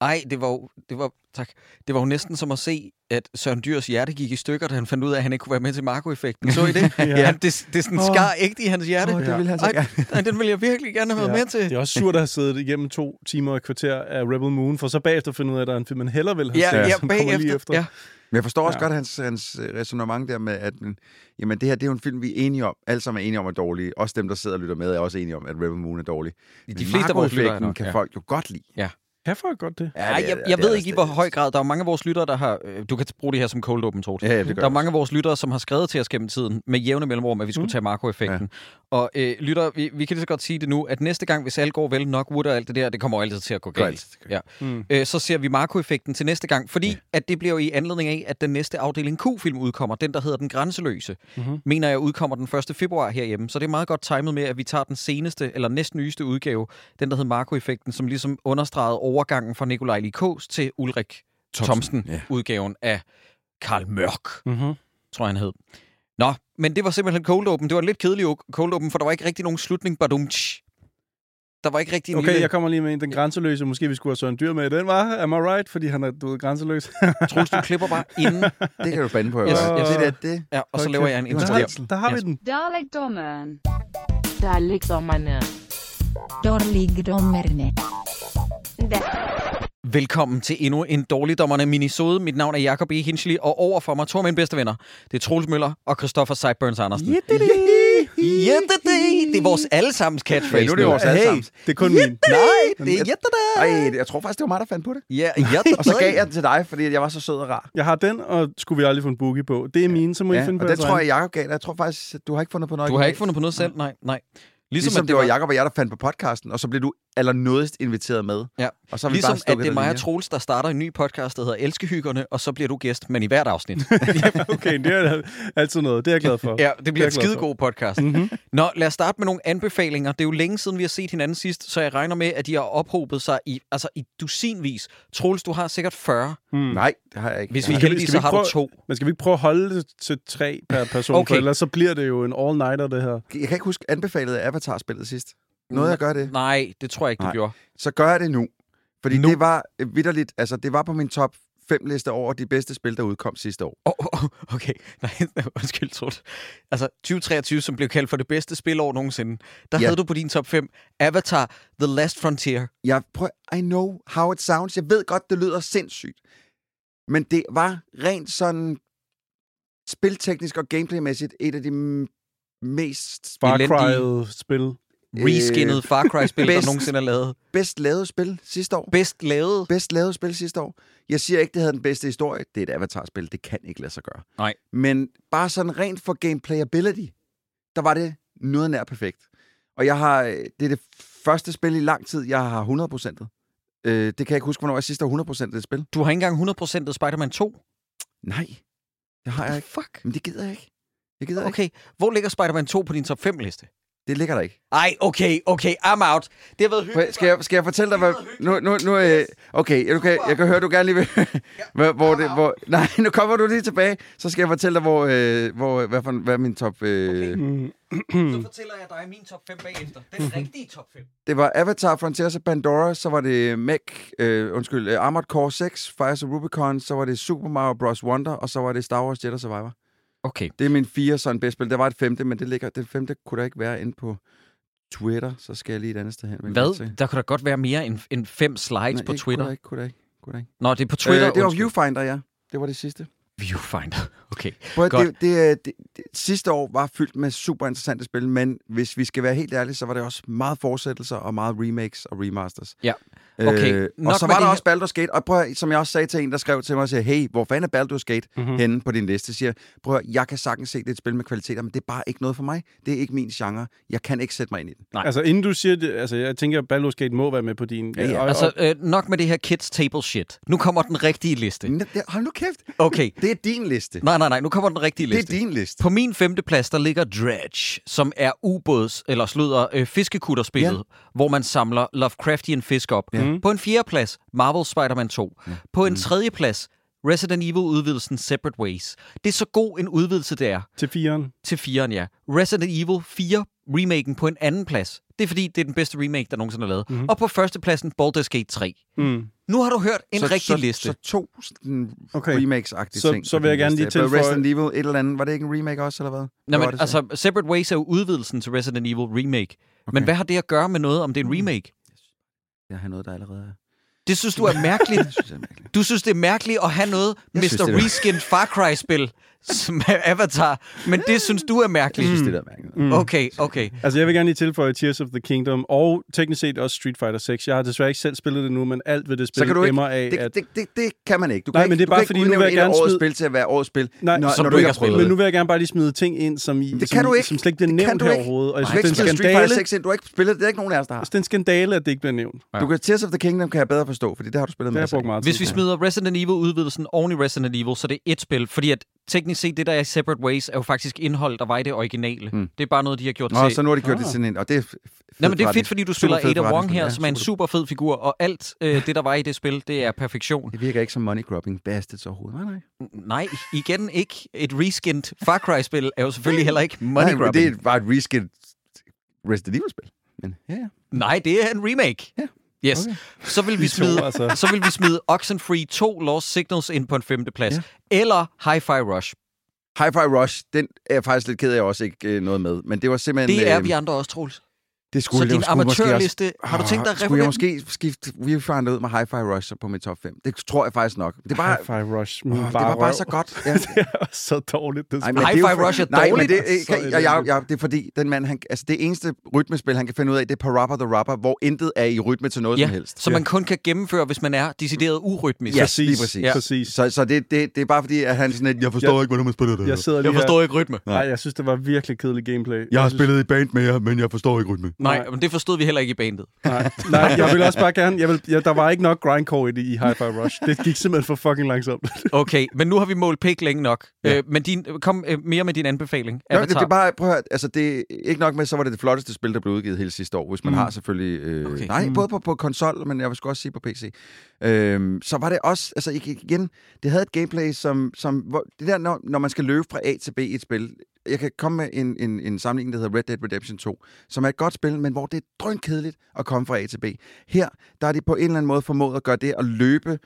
Ej, det var, jo, det var, tak. Det var jo næsten som at se, at Søren Dyrs hjerte gik i stykker, da han fandt ud af, at han ikke kunne være med til Marco-effekten. Så I det? ja. Han, det, det sådan skar ægte i hans hjerte. Åh, det ville han så Ej, gerne. nej, den ville jeg virkelig gerne have været med til. Det er også surt at have siddet igennem to timer og et kvarter af Rebel Moon, for så bagefter finde ud af, at der er en film, man hellere vil have Ja, set, ja, som kommer lige bagefter. efter. Ja. Men jeg forstår også Ja. godt hans, hans resonemang der med, at men, jamen, det her det er jo en film, vi er enige om. Alle sammen er enige om, at er dårlig. Også dem, der sidder og lytter med, er også enige om, at Rebel Moon er dårlig. De Men fleste af vores kan ja. folk jo godt lide. Kan folk godt det? Ja, det jeg, jeg ved ikke i hvor høj grad. Der er mange af vores lyttere, der har... øh, Du kan bruge det her som cold open, Troels. Ja, ja, det Der er mange af vores lyttere, som har skrevet til os gennem tiden med jævne mellemrum, at vi skulle Mm. tage Marco-effekten. Og øh, lytter, vi, vi kan lige så godt sige det nu, at næste gang, hvis alt går vel, nok Wood og alt det der, det kommer altid til at gå galt. gå Ja. Mm. Øh, så ser vi Marco-effekten til næste gang, fordi ja. at det bliver jo i anledning af, at den næste afdeling Q-film udkommer, den der hedder Den Grænseløse, Mhm. mener jeg udkommer den 1. februar herhjemme. Så det er meget godt timet med, at vi tager den seneste, eller næsten nyeste udgave, den der hedder Marco-effekten, som ligesom understregede overgangen fra Nikolaj Likos til Ulrik Thomsen, ja. udgaven af Karl Mørk, Mm-hmm. tror jeg han hed. Nå, men det var simpelthen cold open. Det var en lidt kedelig cold open, for der var ikke rigtig nogen slutning. Badumtsch. Der var ikke rigtig en Okay, lille... jeg kommer lige med en. Den grænseløse. Måske vi skulle have Søren Dyr med i den, var? Am I right? Fordi han er du ved, grænseløs. Troels, du klipper bare inden, Det kan du bande på. Yes, Yes, yes. Det der, det. ja, og så laver jeg en Det var intro. en her. træls. Der har vi Yes. den. Dalekdommeren. Dalekdommerne. Dårligdommerne. Velkommen til endnu en dårligdommerne minisode. Mit navn er Jakob E. Hinchley, og over for mig to af mine bedste venner. Det er Troels Møller og Christoffer Seiburns Andersen. Yippee! Yesterday! Det er vores allesammens catchphrase Ja, nu er det vores Hey, allesammens. det er kun min. Nej, det er yesterday! Ej, jeg tror faktisk, det var mig, der fandt på det. Ja, yesterday. Og så gav jeg den til dig, fordi jeg var så sød og rar. Jeg har den, og skulle vi aldrig få en boogie på. Det er mine, så må I Ja, finde på og den tror jeg, Jacob gav dig. Jeg tror faktisk, at du har ikke fundet på noget. Du har ikke fundet på noget selv? Nej, nej. Ligesom, ligesom det var Jacob og jeg, der fandt på podcasten, og så blev du allernådigst inviteret med. Ja. Og så har vi Ligesom bare at det er mig og. Troels, der starter en ny podcast, der hedder Elskehyggerne, og så bliver du gæst, men i hvert afsnit. Okay, det er altid noget. Det er jeg glad for. ja, det bliver en Det for. skidegod podcast. Mm-hmm. Nå, lad os starte med nogle anbefalinger. Det er jo længe siden, vi har set hinanden sidst, så jeg regner med, at de har ophobet sig i, altså i dusinvis. Troels, du har sikkert 40. Mm. Nej, det har jeg ikke. Hvis vi er heldige, så har du prøve- to. Men skal vi ikke prøve at holde det til tre per person? Okay. For ellers så bliver det jo en all-nighter, det her. Jeg kan ikke huske anbefalet af Avatar-spillet sidst. Noget, jeg gør det. Nej, det tror jeg ikke, du Nej. gjorde. Så gør jeg det nu. Fordi Nu? det var øh, vidderligt, altså det var på min top 5 liste over de bedste spil, der udkom sidste år. Oh, oh, okay, nej, undskyld, Troels. Altså, 2023, som blev kaldt for det bedste spilår nogensinde, der Ja. havde du på din top 5 Avatar The Last Frontier. Jeg prøv, I know how it sounds. Jeg ved godt, det lyder sindssygt. Men det var rent sådan spilteknisk og gameplaymæssigt et af de mest Far. Cry-spil. Reskinnet Far Cry-spil, der nogensinde er lavet. bedst lavede spil sidste år. Bedst lavet. Bedst lavet spil sidste år. Jeg siger ikke, det havde den bedste historie. Det er et Avatar-spil. Det kan ikke lade sig gøre. Nej. Men bare sådan rent for gameplayability, der var det noget nær perfekt. Og jeg har, øh, det er det første spil i lang tid, jeg har 100%. Øh, det kan jeg ikke huske, hvornår jeg sidst har 100% det spil. Du har ikke engang 100% Spider-Man 2. Nej, det har jeg ikke. Fuck. Men det gider jeg ikke. Det gider jeg ikke. Okay, hvor ligger Spider-Man 2 på din top 5-liste? Det ligger der ikke. Ej, okay, okay, I'm out. Det har været hyggeligt. Skal jeg, skal jeg fortælle dig, hvad... Nu, nu, nu, øh, okay, du kan, jeg kan høre, du gerne lige vil... hvor, hvor det, hvor, nej, nu kommer du lige tilbage. Så skal jeg fortælle dig, hvor, øh, hvor, hvad, for, hvad er min top... Øh, Mm. Så fortæller jeg dig min top 5 bagefter. Den rigtige top 5. Det var Avatar, Frontiers of Pandora, så var det Mech, øh, undskyld, øh, Armored Core 6, Fires of Rubicon, så var det Super Mario Bros. Wonder, og så var det Star Wars Jedi Survivor. Okay. Det er min fire sådan bedste spil. Der var et femte, men det, ligger, det femte kunne der ikke være inde på Twitter, så skal jeg lige et andet sted hen. Hvad? Der kunne da godt være mere end, end fem slides Nej, på ikke, Twitter. Der ikke, kunne der ikke, kunne der ikke. Nå, det er på Twitter. Øh, det var. Viewfinder, ja. Det var det sidste. Viewfinder. Okay. Prøv, Godt. det, det, det, det, det, sidste år var fyldt med super interessante spil, men hvis vi skal være helt ærlige, så var det også meget fortsættelser og meget remakes og remasters. Ja. Okay, Øh, og så var det der her- også Baldur's Gate, og prøv, at- som jeg også sagde til en, der skrev til mig og siger, hey, hvor fanden er Baldur's Gate Mhm. mm-hmm. henne på din liste? Siger, prøv jeg kan sagtens se, det er et spil med kvaliteter, men det er bare ikke noget for mig. Det er ikke min genre. Jeg kan ikke sætte mig ind i den. Nej. Altså, inden du siger det, altså, jeg tænker, at Baldur's Gate må være med på din... Ja, ja. Og, Altså, øh, nok med det her kids table shit. Nu kommer den rigtige liste. N- det- Hold nu kæft. Okay. Det er din liste. Nej, nej, nej. Nu kommer den rigtige Det er liste. din liste. På min femte plads, der ligger Dredge, som er ubåds, eller slutter, øh, fiskekutterspillet, ja. hvor man samler Lovecraftian fisk op. Ja. På en fjerde plads, Marvel Spider-Man 2. Ja. På en tredje plads, Resident Evil-udvidelsen Separate Ways. Det er så god en udvidelse, det er. til firen. Til firen, ja. Resident Evil 4 remaken på en anden plads. Det er fordi, det er den bedste remake, der nogensinde er lavet. Mm-hmm. Og på førstepladsen, Baldur's Gate 3. Mm. Nu har du hørt en så, rigtig så, liste. Så to Okay. remakes-agtige Så- ting. så vil jeg gerne lige tilføje- Resident Evil, et eller andet. Var det ikke en remake også, eller hvad? Var men, altså, Separate Ways er jo udvidelsen til Resident Evil Remake. Okay. Men hvad har det at gøre med noget, om det er en remake? Jeg har noget, der allerede er... Det synes du er mærkeligt. Det synes jeg er mærkeligt. Du synes, det er mærkeligt at have noget Jeg Mr. Reskinned Far Cry-spil som er Avatar, men det synes du er Jeg mærkeligt. synes, det der er mærkeligt. Mm. Okay, okay. Altså, jeg vil gerne lige tilføje Tears of the Kingdom, og teknisk set også Street Fighter 6. Jeg har desværre ikke selv spillet det nu, men alt ved det spil Så kan du ikke- emmer af, Det, at... det, det, det kan man ikke. Du Nej, kan men ikke, det er bare fordi, ikke nu vil jeg gerne smide- spil til at være årets spil, Nej, når, som når du du ikke har prøvet spillet. Men det. nu vil jeg gerne bare lige smide ting ind, som, I, Det som, kan du ikke. som slet ikke bliver Det nævnt her overhovedet. Og jeg synes, det er en spille Street Fighter skandale. 6 ind. Du har ikke spillet det. Det er ikke nogen af os, der har. Det er en skandale, at det ikke bliver nævnt. Du kan Tears of the Kingdom kan jeg bedre forstå, fordi det har du spillet Det med. jeg Hvis vi smider Resident Evil-udvidelsen oven i Resident Evil, så det er et spil, fordi at teknisk set, det der er Separate Ways, er jo faktisk indhold, der var i det originale. Mm. Det er bare noget, de har gjort Nå, til... så nu har de gjort Ah. det sådan en, og det er Nej, men det er fedt, fordi du spiller Ada Wong her, ja, som er en super. fed figur, og alt øh, det, der var i det spil, det er perfektion. Det virker ikke som money grubbing bastards overhovedet. Nej, nej. Nej, igen ikke. Et reskinned Far Cry-spil er jo selvfølgelig heller ikke money nej, men grubbing. det er bare et reskin Resident Evil-spil. Men ja, ja. Nej, det er en remake. Ja. Yes. Okay. Så vil vi De to, smide, altså. så vil vi smide Oxenfree 2 Lost Signals ind på en femte plads. Ja. Eller Hi-Fi Rush. Hi-Fi Rush, den er jeg faktisk lidt ked af, jeg også ikke øh, noget med. Men det var simpelthen... Det er øh, vi andre også, Troels. Det Så skulle din jeg måske amatørliste, har du tænkt dig at Skulle jeg måske skifte Viewfinder ud med Hi-Fi Rush på mit top 5? Det tror jeg faktisk nok. Det er bare, Hi-Fi Rush. åh, Min det var bare så godt. Ja. det er så dårligt, det det er Hi-Fi Rush er Nej, men dårligt. det, øh, Så kan, jeg, jeg, jeg, det er fordi, den mand, han, altså det eneste rytmespil, han kan finde ud af, det er Parappa the Rapper, hvor intet er i rytme til noget Ja, som helst. som man kun kan gennemføre, hvis man er decideret urytmisk. Ja. præcis, lige præcis. Ja. præcis. Så, så det, det, det er bare fordi, at han sådan lidt, jeg forstår Jeg- ikke, hvordan man spiller det. Jeg sidder lige Jeg forstår ikke rytme. Nej, jeg synes, det var virkelig kedelig gameplay. jeg har spillet i band med jer, men jeg forstår ikke rytme. Nej, Nej. men det forstod vi heller ikke i bandet. Nej, nej, jeg vil også bare gerne... Jeg vil, jeg, der var ikke nok grindcore i det i Hi-Fi Rush. Det gik simpelthen for fucking langsomt. Okay, men nu har vi målt pik længe nok. Ja. Øh, men din, kom øh, mere med din anbefaling. Ja, det, det er bare, prøv at høre, altså det er ikke nok med, så var det det flotteste spil, der blev udgivet hele sidste år, hvis man Mm. har selvfølgelig, øh, Okay. nej, Mm. både på, på konsol, men jeg vil sgu også sige på PC. Øhm, så var det også, altså ikke- igen, det havde et gameplay, som, som hvor, det der, når, når man skal løbe fra A til B i et spil, jeg kan komme med en, en, en sammenligning, der hedder Red Dead Redemption 2, som er et godt spil, men hvor det er drønkedeligt at komme fra A til B. Her, der er de på en eller anden måde formået at gøre det at løbe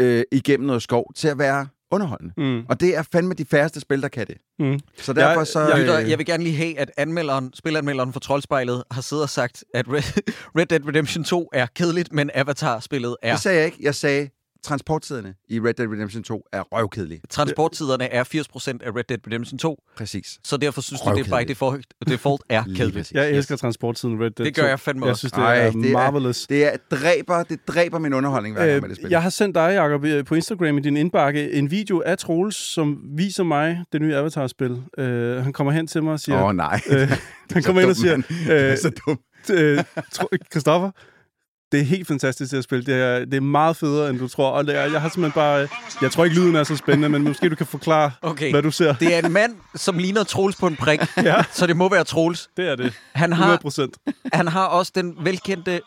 øh, igennem noget skov til at være underholdende. Mm. Og det er fandme de færreste spil, der kan det. Mm. Så derfor så... jeg- Lytter, øh, jeg vil gerne lige have, at anmelderen, spilanmelderen for Troldspejlet har siddet og sagt, at Red, Red Dead Redemption 2 er kedeligt, men Avatar-spillet er. Det sagde jeg ikke. Jeg sagde, transporttiderne i Red Dead Redemption 2 er røvkedelige. Transporttiderne er 80% af Red Dead Redemption 2, Præcis. så derfor synes du, det er by Røvkedeligt. default, default er kedeligt. Jeg elsker transporttiden Red Dead Det gør 2. jeg fandme Jeg også. synes, det Ej, er det er- marvelous. Det er dræber, det dræber min underholdning hver gang med det spil. Øh, jeg har sendt dig, Jacob, øh, på Instagram i din indbakke en video af Troels, som viser mig det nye Avatar-spil. Øh, han kommer hen til mig og siger... Åh oh, nej. øh, han kommer ind og siger... Det er Øh, så dumt. øh, tro- Christoffer, det er helt fantastisk at spille. Det er, det er meget federe, end du tror. Og det er, jeg har simpelthen bare... Jeg tror ikke, lyden er så spændende, men måske du kan forklare, Okay. hvad du ser. Det er en mand, som ligner Troels på en prik, Ja. så det må være Troels. Det er det. Han 100 har, procent. han har også den velkendte...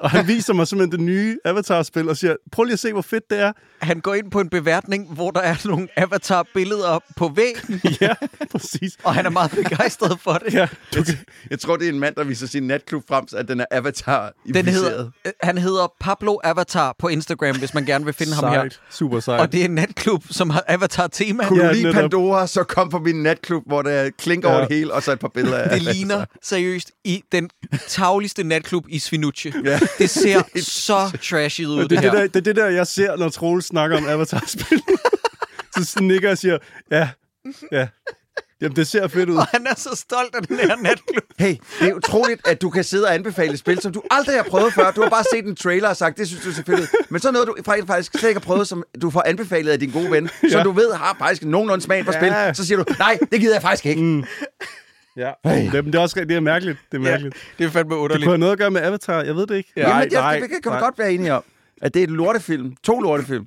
Og han viser mig simpelthen det nye Avatar-spil og siger, prøv lige at se, hvor fedt det er. Han går ind på en beværtning, hvor der er nogle avatar-billeder på væggen, ja, præcis. og han er meget begejstret for det. Ja, Jeg, jeg tror, det er en mand, der viser sin natklub frem, så at den er avatar Den hedder, øh, han hedder Pablo Avatar på Instagram, hvis man gerne vil finde ham her. sejt. Super sejt. Og det er en natklub, som har Avatar-tema. Kunne Ja, du lide. Pandora, så kom på min natklub, hvor der klinker Ja. over det hele, og så et par billeder af Det ligner seriøst i den tavligste natklub i Svinucci. Ja. Det ser så trashy ud, det, det, er det, her. der, det er det der, jeg ser, når Troels snakker om Avatar-spil. så nikker jeg og siger, ja, ja. Jamen, det ser fedt ud. Og han er så stolt af den her natklub. Hey, det er utroligt, at du kan sidde og anbefale et spil, som du aldrig har prøvet før. Du har bare set en trailer og sagt, det synes du er så fedt ud. Men så noget, du faktisk slet ikke har prøvet, som du får anbefalet af din gode ven, som Ja. du ved har faktisk nogenlunde smag for spil. Ja. Så siger du, nej, det gider jeg faktisk ikke. Mm. Ja. Det, men det, er også, det er mærkeligt. Det er mærkeligt. Det er fandme Det underligt. kunne have noget at gøre med Avatar. Jeg ved det ikke. Ja. Jamen, Nej, jeg, nej, det, det kan vi nej. godt være enige om, at det er et lortefilm. To lortefilm.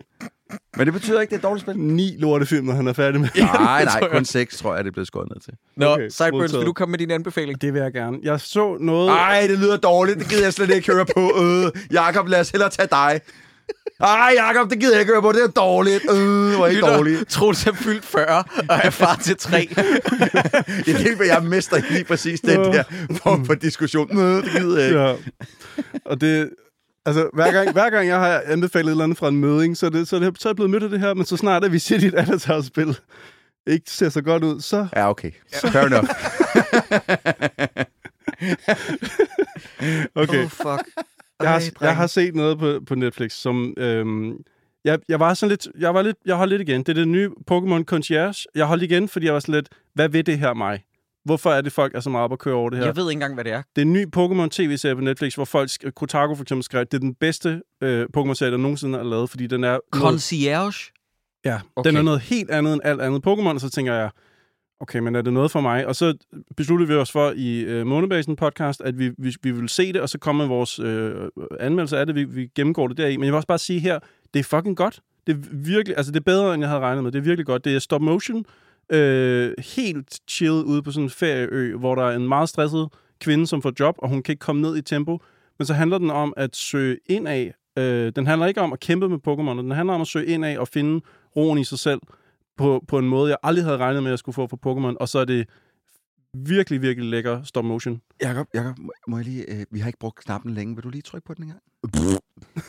Men det betyder ikke, det er et dårligt spil. Ni lortefilm, når han er færdig med. Nej, det nej, tror jeg. kun seks, tror jeg, det er blevet skåret ned til. Nå, Okay, Sideburns, vil du komme med din anbefaling? Det vil jeg gerne. Jeg så noget... Ej, det lyder dårligt. Det gider jeg slet ikke høre på. Øh, Jakob, lad os hellere tage dig. Ej, Jacob, det gider jeg ikke høre på. Det er dårligt. Øh, hvor er ikke dårligt. Troels er fyldt 40 og er far til tre. Det er det, hvad jeg mester lige præcis den der form for diskussion. Øh, det gider jeg ikke. Ja. Og det... Altså, hver gang, hver gang jeg har anbefalet et eller andet fra en møding, så er, det, så, er det, så er jeg blevet mødt af det her, men så snart at vi at dit Avatar-spil ikke ser så godt ud, så... Ja, okay. Fair enough. Okay. Oh, fuck. Jeg har, jeg har set noget på, på Netflix, som... Øhm, jeg, jeg var sådan lidt... Jeg var lidt... Jeg holdt lidt igen. Det er det nye Pokémon Concierge. Jeg holdt igen, fordi jeg var sådan lidt... Hvad vil det her mig? Hvorfor er det, folk er så meget op at køre over det her? Jeg ved ikke engang, hvad det er. Det er en ny Pokémon tv-serie på Netflix, hvor folk... Kotaku for eksempel skrev, det er den bedste øh, Pokémon-serie, der nogensinde er lavet, fordi den er... noget- Concierge? Ja, okay. Okay. den er noget helt andet end alt andet Pokémon, og så tænker jeg, okay, men er det noget for mig? Og så besluttede vi os for i øh, Månebasen podcast, at vi, vi, vi vil se det, og så komme med vores øh, anmeldelse af det. Vi, vi gennemgår det deri. Men jeg vil også bare sige her, det er fucking godt. Det er virkelig, altså det er bedre, end jeg havde regnet med. Det er virkelig godt. Det er stop motion, øh, helt chill ude på sådan en ferieø, hvor der er en meget stresset kvinde, som får job, og hun kan ikke komme ned i tempo. Men så handler den om at søge ind af. Øh, den handler ikke om at kæmpe med Pokémon, den handler om at søge ind af og finde roen i sig selv på, på en måde, jeg aldrig havde regnet med, at jeg skulle få fra Pokémon. Og så er det virkelig, virkelig lækker stop motion. Jacob, Jacob, må- må jeg lige... Øh, vi har ikke brugt knappen længe. Vil du lige trykke på den en gang?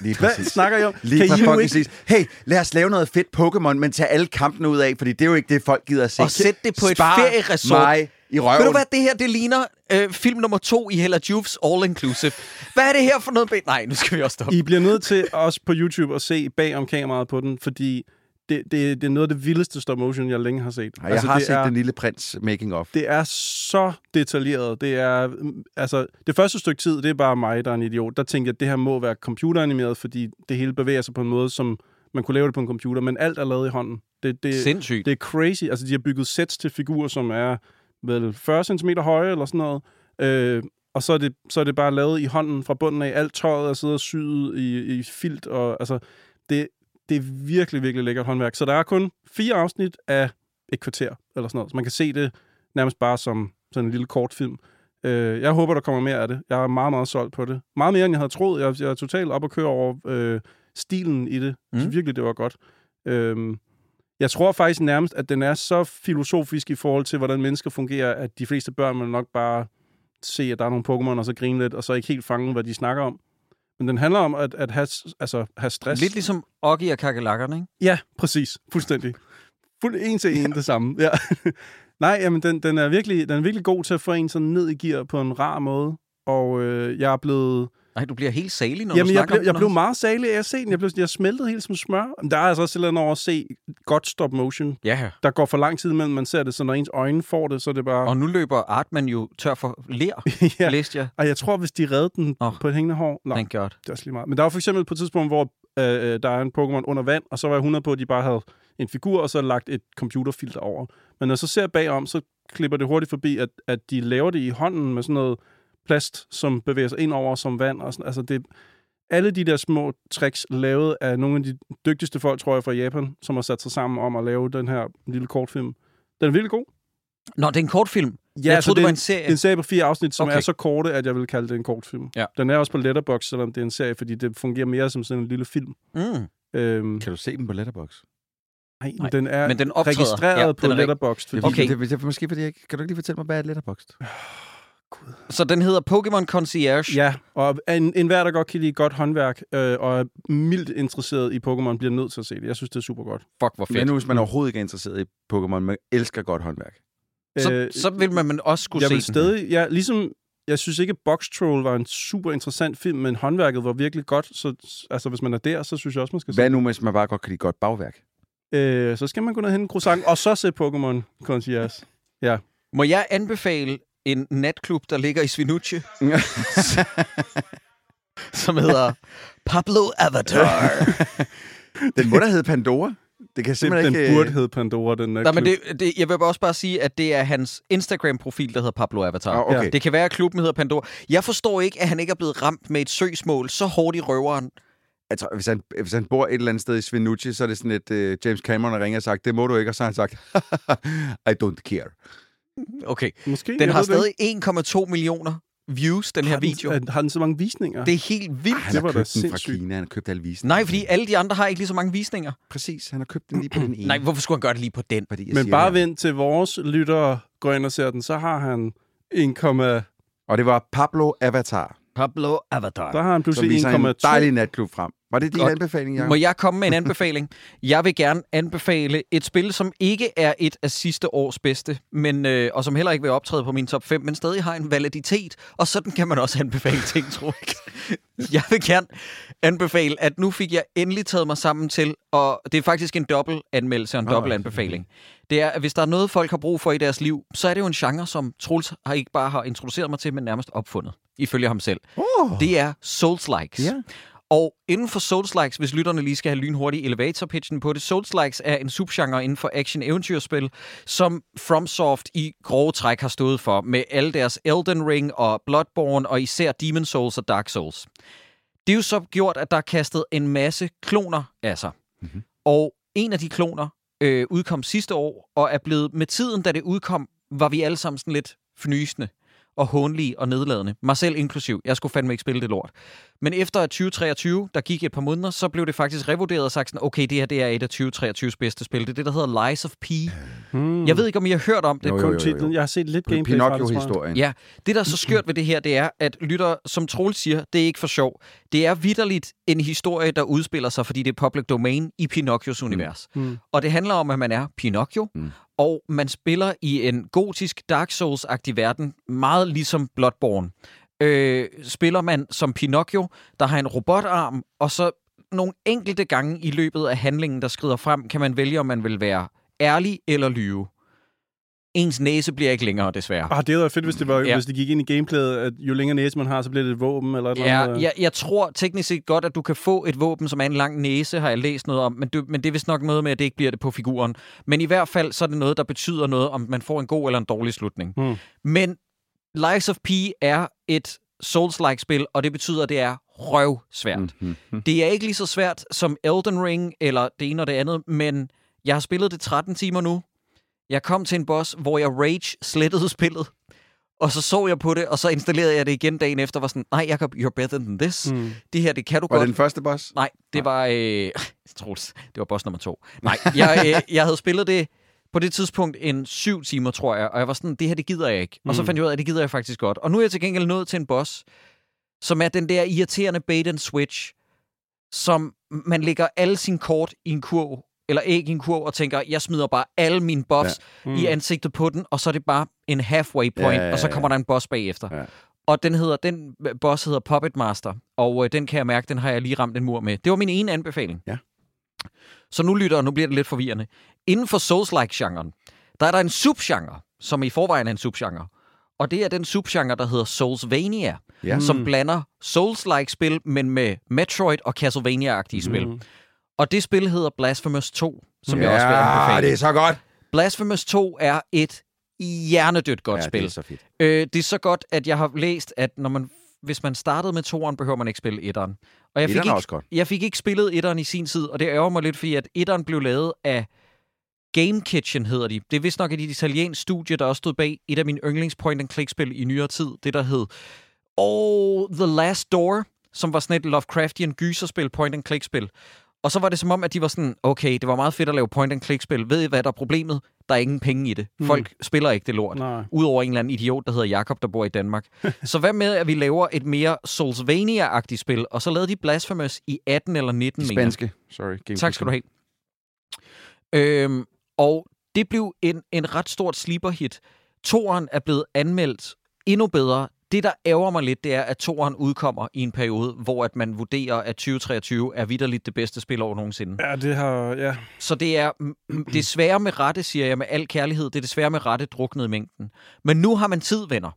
Lige Hvad præcis. snakker jeg om? Lige kan I nu fucking ikke... Hey, lad os lave noget fedt Pokémon, men tage alle kampene ud af, fordi det er jo ikke det, folk gider at se. Og sæt det på et Spar ferieresort. mig i røven. Ved du hvad, det her, det ligner øh, film nummer to i Hella Juves All Inclusive. Hvad er det her for noget? Nej, nu skal vi også stoppe. I bliver nødt til også på YouTube at se bag om kameraet på den, fordi det, det, det er noget af det vildeste stop motion, jeg længe har set. Ej, jeg har det set er, Den Lille Prins making of. Det er så detaljeret. Det er, altså, det første stykke tid, det er bare mig, der er en idiot. Der tænkte jeg, at det her må være computeranimeret, fordi det hele bevæger sig på en måde, som man kunne lave det på en computer, men alt er lavet i hånden. Det, det, Sindssygt. det er crazy. Altså, de har bygget sets til figurer, som er vel 40 cm høje eller sådan noget. Øh, og så er, det, så er det bare lavet i hånden fra bunden af. Alt tøjet er siddet og syet i, i filt. Og, altså, det, det er virkelig, virkelig lækkert håndværk. Så der er kun fire afsnit af et kvarter eller sådan noget. Så man kan se det nærmest bare som sådan en lille kortfilm. Øh, jeg håber, der kommer mere af det. Jeg er meget, meget solgt på det. Meget mere, end jeg havde troet. Jeg, jeg er totalt op at køre over øh, stilen i det. Mm. virkelig, det var godt. Øh, jeg tror faktisk nærmest, at den er så filosofisk i forhold til, hvordan mennesker fungerer, at de fleste børn vil nok bare se, at der er nogle Pokémon, og så grine lidt, og så ikke helt fange, hvad de snakker om. Men den handler om at, at have, altså, have stress. Lidt ligesom Oggy og kakelakkerne, ikke? Ja, præcis. Fuldstændig. Fuld en til en det samme. Ja. Nej, jamen, den, den, er virkelig, den er virkelig god til at få en sådan ned i gear på en rar måde. Og øh, jeg er blevet... Nej, du bliver helt salig, når Jamen, du jeg snakker blev, om jeg blev meget salig af at se den. Jeg, blev, jeg smeltede helt som smør. Men der er altså også et eller over at se godt stop motion. Ja, Der går for lang tid, imellem man ser det, så når ens øjne får det, så er det bare... og nu løber Artman jo tør for ler, ja. læste jeg. Og jeg tror, hvis de redde den Nå. på et hængende hår... Nå, Thank God. det er også lige meget. Men der var for eksempel på et tidspunkt, hvor øh, øh, der er en Pokémon under vand, og så var jeg 100 på, at de bare havde en figur, og så lagt et computerfilter over. Men når jeg så ser bagom, så klipper det hurtigt forbi, at, at de laver det i hånden med sådan noget plast, som bevæger sig ind over som vand. Og sådan, altså det, alle de der små tricks lavet af nogle af de dygtigste folk, tror jeg, fra Japan, som har sat sig sammen om at lave den her lille kortfilm. Den er virkelig god. Nå, det er en kortfilm. Ja, jeg troede, det er var en- serie. det er en serie på fire afsnit, som okay. Er så korte, at jeg vil kalde det en kortfilm. Ja. Den er også på Letterboxd, selvom det er en serie, fordi det fungerer mere som sådan en lille film. Mm. Øhm, Kan du se den på Letterboxd? nej, Nej, den er men den optræder. registreret Ja, på den er Letterboxd. Fordi Okay. Det, det, det, måske fordi jeg ikke... Kan du ikke lige fortælle mig, hvad er Letterboxd? Så den hedder Pokémon Concierge. Ja, og en, en hver, der godt kan lide godt håndværk, øh, og er mildt interesseret i Pokémon, bliver nødt til at se det. Jeg synes, det er super godt. Fuck, hvor Men fedt. nu, hvis man overhovedet ikke er interesseret i Pokémon, man elsker godt håndværk. Så, Øh, så vil man men også skulle jeg se vil den. stadig, ja, ligesom, jeg synes ikke, Box Troll var en super interessant film, men håndværket var virkelig godt, så altså, hvis man er der, så synes jeg også, man skal se Hvad nu, hvis man bare godt kan lide godt bagværk? øh, Så skal man gå ned og hente en croissant, og så se Pokémon Concierge. Må jeg anbefale en natklub, der ligger i Svinucci, som hedder Pablo Avatar. Den må da hedde Pandora. Det kan Den, simpelthen den ikke... burde hedde Pandora, den der Nej, men det, det, jeg vil også bare sige, at det er hans Instagram-profil, der hedder Pablo Avatar. Ah, okay. Ja. Det kan være, at klubben hedder Pandora. Jeg forstår ikke, at han ikke er blevet ramt med et søgsmål så hårdt i røveren. Tror, hvis, han, hvis han bor et eller andet sted i Svinucci, så er det sådan et uh, James Cameron, der ringer og sagt, det må du ikke, og så har han sagt, I don't care. Okay. Måske, Den jeg har stadig 1,2 millioner views, den her har den, video. er- Har den så mange visninger? Det er helt vildt. Han Det har var da den fra sindssygt. Kina. Han har købt alle visninger. Nej, fordi alle de andre har ikke lige så mange visninger. Præcis, han har købt den lige på den ene. Nej, hvorfor skulle han gøre det lige på den? Fordi jeg Men siger bare det. vent til vores lyttere går ind og ser den, så har han 1, Og det var Pablo Avatar, Pablo Avatar. der har han pludselig viser en 1,2. dejlig natklub frem. Var det din Godt. anbefaling, Jacob? Må jeg komme med en anbefaling? Jeg vil gerne anbefale et spil, som ikke er et af sidste års bedste, men, øh, og som heller ikke vil optræde på min top 5, men stadig har en validitet, og sådan kan man også anbefale ting, tror jeg. Jeg vil gerne anbefale, at nu fik jeg endelig taget mig sammen til, og det er faktisk en dobbelt anmeldelse og en dobbelt anbefaling. Det er, at hvis der er noget, folk har brug for i deres liv, så er det jo en genre, som Troels har ikke bare har introduceret mig til, men nærmest opfundet, ifølge ham selv. Oh. Det er Souls-likes. Ja. Og inden for Souls-likes, hvis lytterne lige skal have lynhurtig elevator-pitchen på det, Souls-likes er en subgenre inden for action-eventyrspil, som FromSoft i grove træk har stået for, med alle deres Elden Ring og Bloodborne, og især Demon Souls og Dark Souls. Det er jo så gjort, at der er kastet en masse kloner af sig. Mm-hmm. Og en af de kloner øh, udkom sidste år, og er blevet med tiden, da det udkom, var vi alle sammen sådan lidt fnysende og hånlige og nedladende. Mig selv inklusiv. Jeg skulle fandme ikke spille det lort. Men efter 2023, der gik et par måneder, så blev det faktisk revurderet og sagt sådan, okay, det her det er et af 2023's bedste spil. Det er det, der hedder Lies of P. Hmm. Jeg ved ikke, om I har hørt om det. Jo, jo, Kun jo, titlen. jo. Jeg har set lidt gameplay. Pinocchio-historien. Ja, det der er så skørt ved det her, det er, at lytter, som Troels siger, det er ikke for sjov. Det er vidderligt en historie, der udspiller sig, fordi det er public domain i Pinocchios univers. Mm. Og det handler om, at man er Pinocchio, Mm og man spiller i en gotisk Dark Souls-agtig verden, meget ligesom Bloodborne. Øh, spiller man som Pinocchio, der har en robotarm, og så nogle enkelte gange i løbet af handlingen, der skrider frem, kan man vælge, om man vil være ærlig eller lyve. Ens næse bliver ikke længere, desværre. Ah, det været fedt, hvis det, var, Ja. hvis det gik ind i gameplayet, at jo længere næse man har, så bliver det et våben eller et eller Ja, andet. jeg, jeg tror teknisk set godt, at du kan få et våben, som er en lang næse, har jeg læst noget om, men, du, men det er vist nok noget med, at det ikke bliver det på figuren. Men i hvert fald, så er det noget, der betyder noget, om man får en god eller en dårlig slutning. Hmm. Men Lies of P er et Souls-like spil, og det betyder, at det er røvsvært. Mm. Mm-hmm. Det er ikke lige så svært som Elden Ring, eller det ene og det andet, men jeg har spillet det 13 timer nu. Jeg kom til en boss, hvor jeg rage slettede spillet, og så så jeg på det, og så installerede jeg det igen dagen efter, og var sådan, nej Jacob, you're better than this. Mm. Det her, det kan du Var godt. det den første boss? Nej, det var... Øh, Troels, det var boss nummer to. Nej, jeg, øh, jeg havde spillet det på det tidspunkt en syv timer, tror jeg, og jeg var sådan, det her, det gider jeg ikke. Og så Mm. fandt jeg ud af, at det gider jeg faktisk godt. Og nu er jeg til gengæld nået til en boss, som er den der irriterende bait and switch, som man lægger alle sine kort i en kurv, eller æg i en kurv, og tænker, jeg smider bare alle mine buffs Mm. i ansigtet på den, og så er det bare en halfway point, Ja, ja, og så ja. kommer der en boss bagefter. Ja. Og den hedder, den boss hedder Puppet Master, og øh, den kan jeg mærke, den har jeg lige ramt en mur med. Det var min ene anbefaling. Ja. Så nu lytter, og nu bliver det lidt forvirrende. Inden for Souls-like-genren, der er der en subgenre, som i forvejen er en subgenre. Og det er den subgenre, der hedder Soulsvania, Ja. mm. som Mm. blander Souls-like-spil, men med Metroid og Castlevania-agtige spil. Og det spil hedder Blasphemous 2, som jeg også vil Ja, anbefale. det er så godt. Blasphemous 2 er et hjernedødt godt ja, spil. det er så fedt. Øh, det er så godt, at jeg har læst, at når man, hvis man startede med toeren, behøver man ikke spille etteren. Og jeg fik, ikke, også godt. jeg fik ikke spillet etteren i sin tid, og det ærger mig lidt, fordi at etteren blev lavet af Game Kitchen, hedder de. Det er vist nok et italiensk studie, der også stod bag et af mine yndlings point-and-click-spil i nyere tid. Det, der hed Oh, The Last Door, som var sådan et Lovecraftian gyserspil, point-and-click-spil. Og så var det som om, at de var sådan, okay, det var meget fedt at lave point-and-click-spil. Ved I, hvad der er problemet? Der er ingen penge i det. Folk spiller ikke det lort. Nej. Udover en eller anden idiot, der hedder Jakob der bor i Danmark. så hvad med, at vi laver et mere Soulsvania-agtigt spil, og så lavede de Blasphemous i 18 eller 19, mener jeg. Spanske. Sorry. Game Tak skal du have. Øhm, og det blev en, en ret stort sleeper-hit. Toren er blevet anmeldt endnu bedre. Det, der ærger mig lidt, det er, at toren udkommer i en periode, hvor at man vurderer, at 2023 er vidderligt det bedste spil over nogensinde. Ja, det har... Ja. Så det er desværre med rette, siger jeg med al kærlighed, det er desværre med rette druknet i mængden. Men nu har man tid, venner.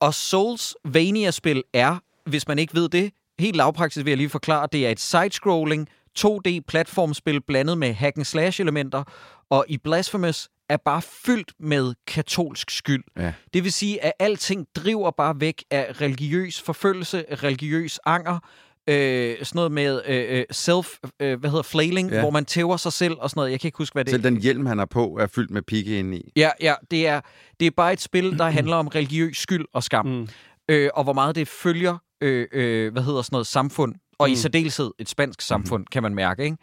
Og Souls-Vania-spil er, hvis man ikke ved det, helt lavpraktisk vil jeg lige forklare, det er et side-scrolling 2D-platformspil blandet med hack-and-slash-elementer, og i Blasphemous er bare fyldt med katolsk skyld. Ja. Det vil sige, at alting driver bare væk af religiøs forfølgelse, religiøs anger, øh, sådan noget med øh, øh, self, øh, hvad hedder flailing, Ja. hvor man tæver sig selv og sådan noget. Jeg kan ikke huske, hvad det Selv den hjelm, han har på, er fyldt med pigge ind i. Ja, ja, det er, det er bare et spil, der handler om religiøs skyld og skam. Mm. øh, og hvor meget det følger, øh, øh, hvad hedder sådan noget, samfund, og mm. i Mm. særdeleshed et spansk samfund, kan man mærke, ikke?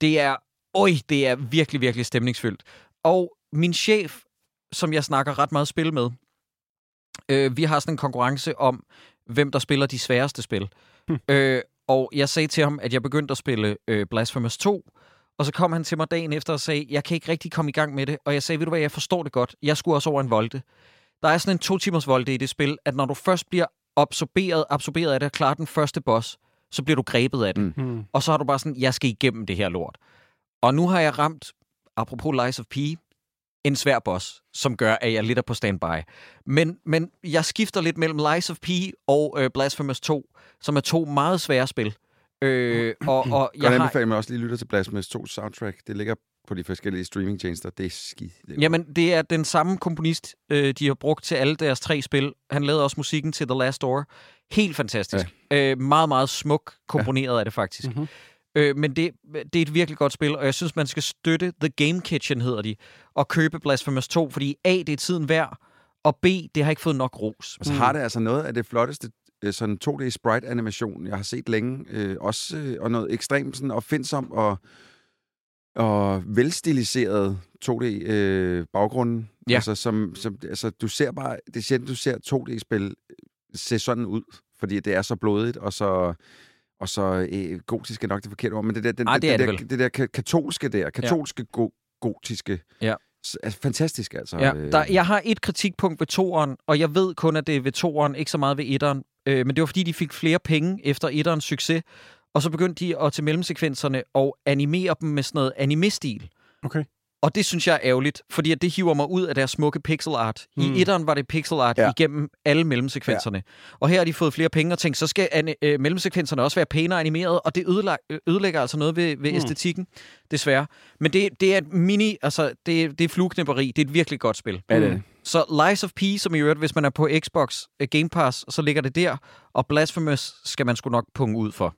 Det er, øj, det er virkelig, virkelig stemningsfyldt. Og min chef, som jeg snakker ret meget spil med, øh, vi har sådan en konkurrence om, hvem der spiller de sværeste spil. Hm. Øh, og jeg sagde til ham, at jeg begyndte at spille øh, Blasphemous 2, og så kom han til mig dagen efter og sagde, jeg kan ikke rigtig komme i gang med det. Og jeg sagde, ved du hvad, jeg forstår det godt. Jeg skulle også over en volte. Der er sådan en to timers volte i det spil, at når du først bliver absorberet, absorberet af det og klarer den første boss, så bliver du grebet af det. Mm. Og så har du bare sådan, jeg skal igennem det her lort. Og nu har jeg ramt, apropos Lies of P, en svær boss, som gør, at jeg lidt er på standby. Men, men jeg skifter lidt mellem Lies of P og øh, Blasphemous 2, som er to meget svære spil. Øh, og, og Jeg har, anbefale mig også lige lytte til Blasphemous 2 soundtrack. Det ligger på de forskellige streamingtjenester. Det er skide. Det er Jamen, det er den samme komponist, øh, de har brugt til alle deres tre spil. Han lavede også musikken til The Last Door. Helt fantastisk. Ja. Øh, meget, meget smuk komponeret ja. af det faktisk. Mhm. Øh, men det, det er et virkelig godt spil, og jeg synes, man skal støtte The Game Kitchen, hedder de, og købe Blasphemous 2, fordi A, det er tiden værd, og B, det har ikke fået nok ros. Og så har det altså noget af det flotteste øh, sådan 2D sprite animation, jeg har set længe. Øh, også, øh, og noget ekstremt sådan opfindsom og, og velstiliseret 2D øh, baggrunden. Ja. Altså, som, som, altså, du ser bare, det er sjældent, du ser 2D-spil se sådan ud, fordi det er så blodigt og så og så øh, gotisk er nok det forkerte ord, men det der, den, Ej, det er det, det der, det der ka- katolske der, katolske ja. go- gotiske, Ja. er fantastisk altså. Ja, øh, der, jeg har et kritikpunkt ved toeren, og jeg ved kun, at det er ved toeren, ikke så meget ved etteren. Øh, men det var, fordi de fik flere penge efter etterens succes, og så begyndte de at til mellemsekvenserne og animere dem med sådan noget anime-stil. Okay. Og det synes jeg er ærgerligt, fordi at det hiver mig ud af deres smukke pixel art. Mm. I etteren var det pixel art ja. Igennem alle mellemsekvenserne. Ja. Og her har de fået flere penge og tænkt, så skal an- øh, mellemsekvenserne også være pænere animeret, og det ødelægger, ødelægger altså noget ved, ved mm. Æstetikken, desværre. Men det, det er et mini, altså det, det er flueknæpperi, det er et virkelig godt spil. Ja, det er det. Så Lies of P, som i øvrigt, hvis man er på Xbox uh, Game Pass, så ligger det der, og Blasphemous skal man sgu nok punge ud for.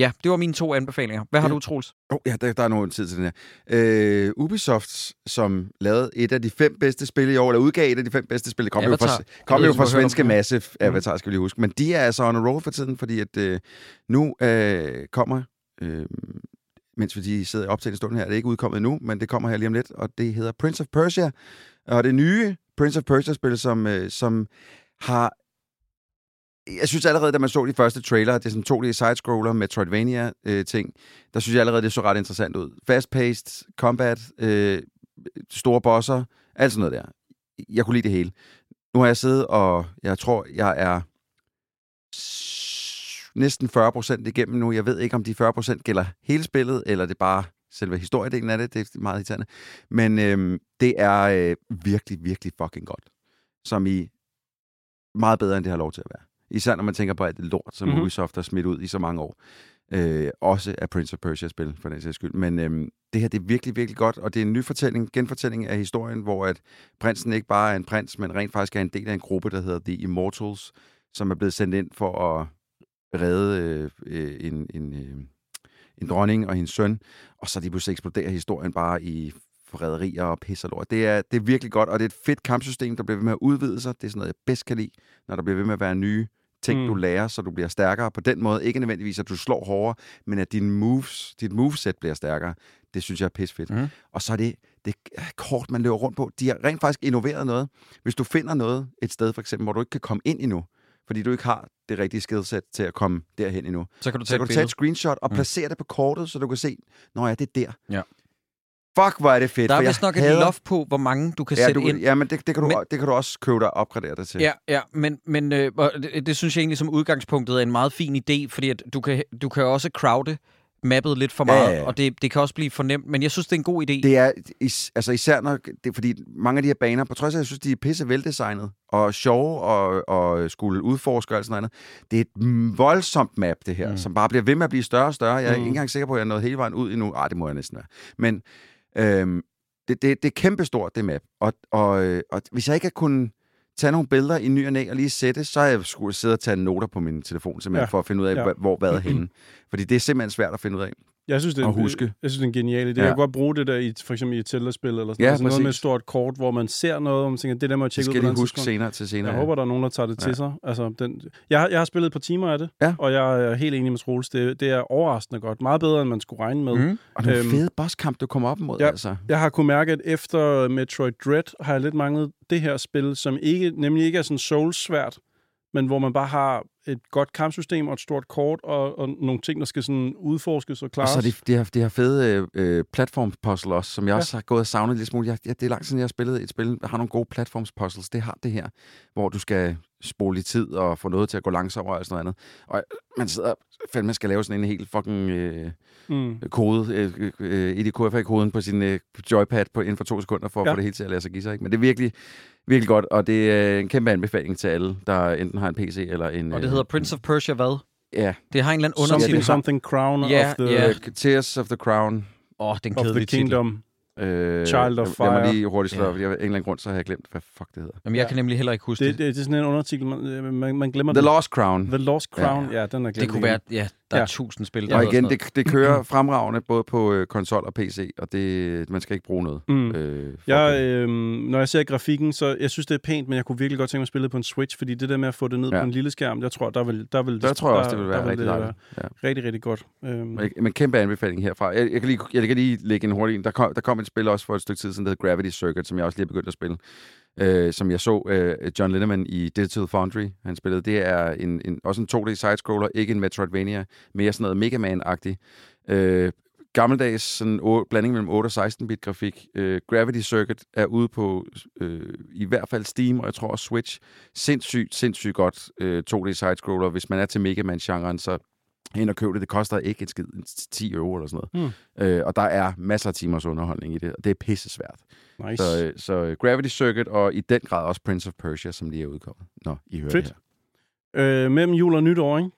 Ja, det var mine to anbefalinger. Hvad har Ja. du, Troels? Oh, ja, der, der er nogen tid til den her. Øh, Ubisoft, som lavede et af de fem bedste spil i år, eller udgav et af de fem bedste spil, kom jo Avatar. fra, Jeg kom jo fra svenske det. Massive Avatar, skal vi lige huske. Men de er altså on a roll for tiden, fordi at øh, nu øh, kommer, øh, mens vi de sidder i optagende stund her, er det ikke udkommet endnu, men det kommer her lige om lidt, og det hedder Prince of Persia. Og det nye Prince of Persia-spil, som, øh, som har jeg synes allerede, da man så de første trailer, det er sådan to d side-scroller, Metroidvania-ting, øh, der synes jeg allerede, det så ret interessant ud. Fast-paced, combat, øh, store bosser, alt sådan noget der. Jeg kunne lide det hele. Nu har jeg siddet, og jeg tror, jeg er næsten 40 procent igennem nu. Jeg ved ikke, om de 40 procent gælder hele spillet, eller det er bare selve historiedelen af det. Det er meget irriterende. Men øhm, det er øh, virkelig, virkelig fucking godt. Som i meget bedre, end det har lov til at være. Især når man tænker på alt det lort, som Mhm. mm-hmm. Ubisoft har smidt ud i så mange år. Øh, også af Prince of Persia-spil, for den sags skyld. Men øhm, det her, det er virkelig, virkelig godt, og det er en ny fortælling, genfortælling af historien, hvor at prinsen ikke bare er en prins, men rent faktisk er en del af en gruppe, der hedder The Immortals, som er blevet sendt ind for at redde øh, øh, en, en, øh, en dronning og hendes søn, og så lige pludselig eksploderer historien bare i forræderier og pis og lort. Det er, det er virkelig godt, og det er et fedt kampsystem, der bliver ved med at udvide sig. Det er sådan noget, jeg bedst kan lide, når der bliver ved med at være nye ting, mm. Mm. du lærer, så du bliver stærkere. På den måde, ikke nødvendigvis, at du slår hårdere, men at din moves, dit moveset bliver stærkere. Det synes jeg er pisfedt. Mhm. Og så er det, det kort, man løber rundt på. De har rent faktisk innoveret noget. Hvis du finder noget et sted, for eksempel, hvor du ikke kan komme ind endnu, fordi du ikke har det rigtige skillset til at komme derhen endnu, Så kan du så tage kan et du tage et screenshot og Mm. placere det på kortet, så du kan se, når ja, det er der. Ja. Fuck, hvor er det fedt. Der er vist nok et hader- loft på, hvor mange du kan Ja, sætte du, ind. ja, men det, det, kan du, Men- det kan du også købe dig og opgradere det til. Ja, ja, men, men øh, det, det synes jeg egentlig som udgangspunktet er en meget fin idé, fordi at du, kan, du kan også crowde mappet lidt for meget, ja, ja. og det, det kan også blive for nemt, men jeg synes, det er en god idé. Det er is, altså især når, det fordi mange af de her baner, på trods af, at jeg synes, de er pisse veldesignet og sjove og, og skulle udforske og sådan noget andet, det er et voldsomt map, det her, Mm. mm. som bare bliver ved med at blive større og større. Jeg er Mm. ikke engang sikker på, at jeg er nået hele vejen ud endnu. Ej, det må jeg næsten være. Men øhm, det, det, det er kæmpestort, det map. Og, og, øh, og hvis jeg ikke har kunnet tage nogle billeder i ny og næ og lige sætte, så har jeg skulle sidde og tage noter på min telefon, simpelthen, Ja. for at finde ud af, ja. hvor hvad er henne. Fordi det er simpelthen svært at finde ud af. Jeg synes, det er, at huske. Jeg synes, det er en genial idé. Ja. Jeg kan godt bruge det der, i, for eksempel i et Zelda-spil, eller sådan Ja, noget. Altså noget med et stort kort, hvor man ser noget, og man tænker, det der må jeg Det tjekke ud skal på et de andet huske tidspunkt. senere til senere. Jeg ja. håber, der er nogen, der tager det til Ja. sig. Altså, den, jeg, har- jeg har spillet et par timer af det, Ja. og jeg er helt enig med Troels. Det, det er overraskende godt. Meget bedre, end man skulle regne med. Mm. Og nogle Øhm, fede bosskamp, du kommer op imod, ja. altså. Jeg har kunnet mærke, at efter Metroid Dread har jeg lidt manglet det her spil, som ikke, nemlig ikke er sådan Souls-svært, men hvor man bare har et godt kampsystem og et stort kort og, og nogle ting, der skal sådan udforskes og Og klares. så er det, det, her, det her fede øh, øh, platformpuzzle også, som jeg ja. også har gået og savnet lidt smule. Jeg, jeg, det er lang tid, siden, jeg har spillet et spil, der har nogle gode platformspuzzles. Det har det her, hvor du skal spole i tid og få noget til at gå langsommere og sådan noget andet. Og man sidder fandme skal lave sådan en helt fucking øh, mm. kode, øh, øh, IDKFA-koden på sin øh, joypad på, inden for to sekunder, for at Ja. få det hele til at lade sig give sig. Ikke? Men det er virkelig, virkelig godt, og det er en kæmpe anbefaling til alle, der enten har en PC eller en... Og det hedder Prince of Persia hvad? Ja, Det har en eller anden Something, undertitel. har- something Crown Ja, of the, ja. øh, Tears of the Crown. Åh, oh, den of the kedelige titel. Kingdom. Øh, Child of jeg, jeg Fire. må lige hurtigt slå, Ja. ja. fordi jeg, af en eller anden grund, så har jeg glemt, hvad fuck det hedder. Jamen, jeg kan nemlig heller ikke huske Det, det. det, det er sådan en undertitel, man, øh, man, man glemmer The den. Lost Crown. The Lost Crown, ja, ja den er Det kunne være, ja, der er Ja. tusind spil. Der og igen, det, det kører fremragende både på øh, konsol og PC, og det, man skal ikke bruge noget. Mm. Øh, Jeg, det. øh, når jeg ser grafikken, så jeg synes, det er pænt, men jeg kunne virkelig godt tænke mig at spille det på en Switch, fordi det der med at få det ned ja. Ja. på en lille skærm, jeg tror, der vil, der vil der tror jeg også, det vil være rigtig dejligt. Ja. være rigtig, rigtig godt. Øhm, Men, men kæmpe anbefaling herfra. Jeg, jeg, kan lige, jeg kan lige lægge en hurtig en. Der kom, der kom et spil også for et stykke tid siden, der hedder Gravity Circuit, som jeg også lige har begyndt at spille. Øh, som jeg så øh, John Linneman i Digital Foundry, han spillede. Det er en, en, også en 2D sidescroller, ikke en Metroidvania, mere sådan noget Mega Man-agtig. Øh, gammeldags sådan, o- blanding mellem 8 og 16-bit grafik. Øh, Gravity Circuit er ude på øh, i hvert fald Steam, og jeg tror også Switch. Sindssygt, sindssygt godt øh, 2D sidescroller. Hvis man er til Mega Man-genren, så ind og køb det. Det koster ikke en skid, 10 euro eller sådan noget. Mm. Øh, og der er masser af timers underholdning i det, og det er pisse svært. nice. Så, øh, så øh, Gravity Circuit, og i den grad også Prince of Persia, som lige er udkommet. Nå, I hører Fedt. det her. Øh, mellem jul og nytår, ikke?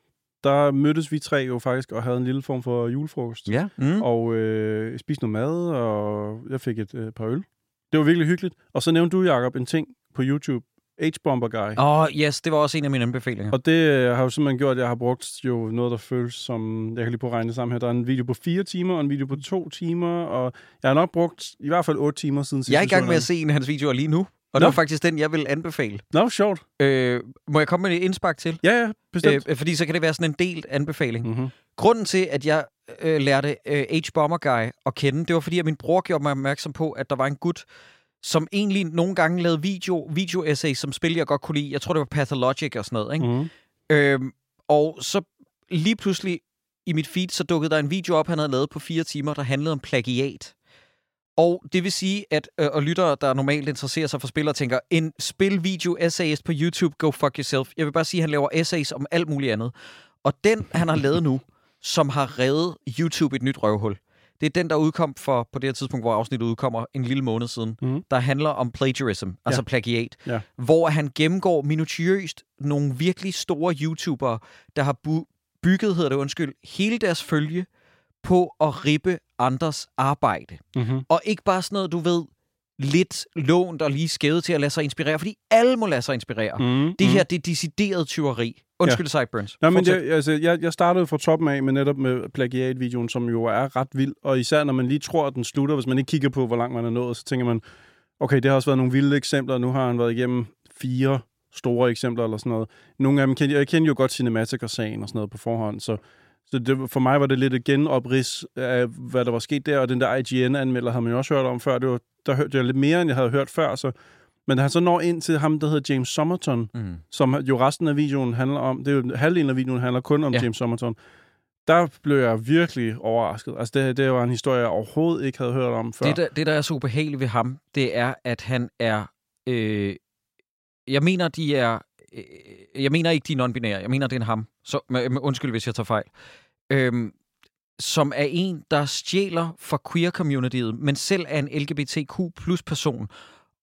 der mødtes vi tre jo faktisk og havde en lille form for julefrokost. Ja. Mm. Og øh, spiste noget mad, og jeg fik et øh, par øl. Det var virkelig hyggeligt. Og så nævnte du, Jacob, en ting på YouTube. H-Bomber Guy. Åh, oh, yes, det var også en af mine anbefalinger. Og det øh, har jo simpelthen gjort, at jeg har brugt jo noget, der føles som... Jeg kan lige på at regne sammen her. Der er en video på fire timer, og en video på to timer, og jeg har nok brugt i hvert fald otte timer siden sidste Jeg er i gang med at se en af hans videoer lige nu, og Nå. det var faktisk den, jeg vil anbefale. Nå, sjovt. Øh, må jeg komme med et indspark til? Ja, ja, bestemt. Øh, fordi så kan det være sådan en delt anbefaling. mm-hmm. Grunden til, at jeg øh, lærte øh, H-Bomber Guy at kende, det var fordi, at min bror gjorde mig opmærksom på, at der var en gut, som egentlig nogle gange lavede video, video-essays, som spil, jeg godt kunne lide. Jeg tror, det var Pathologic og sådan noget. Ikke? Mm-hmm. Øhm, og så lige pludselig i mit feed, så dukkede der en video op, han havde lavet på fire timer, der handlede om plagiat. Og det vil sige, at øh, og lyttere, der normalt interesserer sig for spil og tænker, en spil-video essayist på YouTube, go fuck yourself. Jeg vil bare sige, at han laver essays om alt muligt andet. Og den, han har lavet nu, som har reddet YouTube et nyt røvhul, det er den, der udkom for, på det her tidspunkt, hvor afsnittet udkommer, en lille måned siden, Mhm. der handler om plagiarism, altså plagiat, Ja. hvor han gennemgår minutiøst nogle virkelig store YouTubere, der har bu- bygget, hedder det undskyld, hele deres følge på at rippe andres arbejde. Mm-hmm. Og ikke bare sådan noget, du ved, lidt lånt og lige skævet til at lade sig inspirere, fordi alle må lade sig inspirere. Mm. Mm-hmm. Det her, det er decideret tyveri. Undskyld, ja. Sideburns. Nå, men det, altså, jeg, jeg startede fra toppen af med netop med plagiatvideoen, som jo er ret vild. Og især når man lige tror, at den slutter, hvis man ikke kigger på, hvor langt man er nået, så tænker man, okay, det har også været nogle vilde eksempler, nu har han været igennem fire store eksempler eller sådan noget. Nogle af dem kendte jeg kender jo godt Cinematica-sagen og sådan noget på forhånd, så, så det, for mig var det lidt et genoprids af, hvad der var sket der, og den der IGN-anmelder havde man jo også hørt om før. Det var, der hørte jeg lidt mere, end jeg havde hørt før, så men da han så når ind til ham, der hedder James Somerton, Mm. som jo resten af videoen handler om. Det er jo halvdelen af videoen handler kun om Ja. ja. James Somerton. Der blev jeg virkelig overrasket. Altså, det, det var en historie, jeg overhovedet ikke havde hørt om før. Det, der, det, der er så ubehageligt ved ham, det er, at han er... Øh, jeg mener, de er... Øh, jeg mener ikke, de er non-binære. Jeg mener, det er en ham. Så, undskyld, hvis jeg tager fejl. Øhm, som er en, der stjæler fra queer-communityet, men selv er en LGBTQ plus person,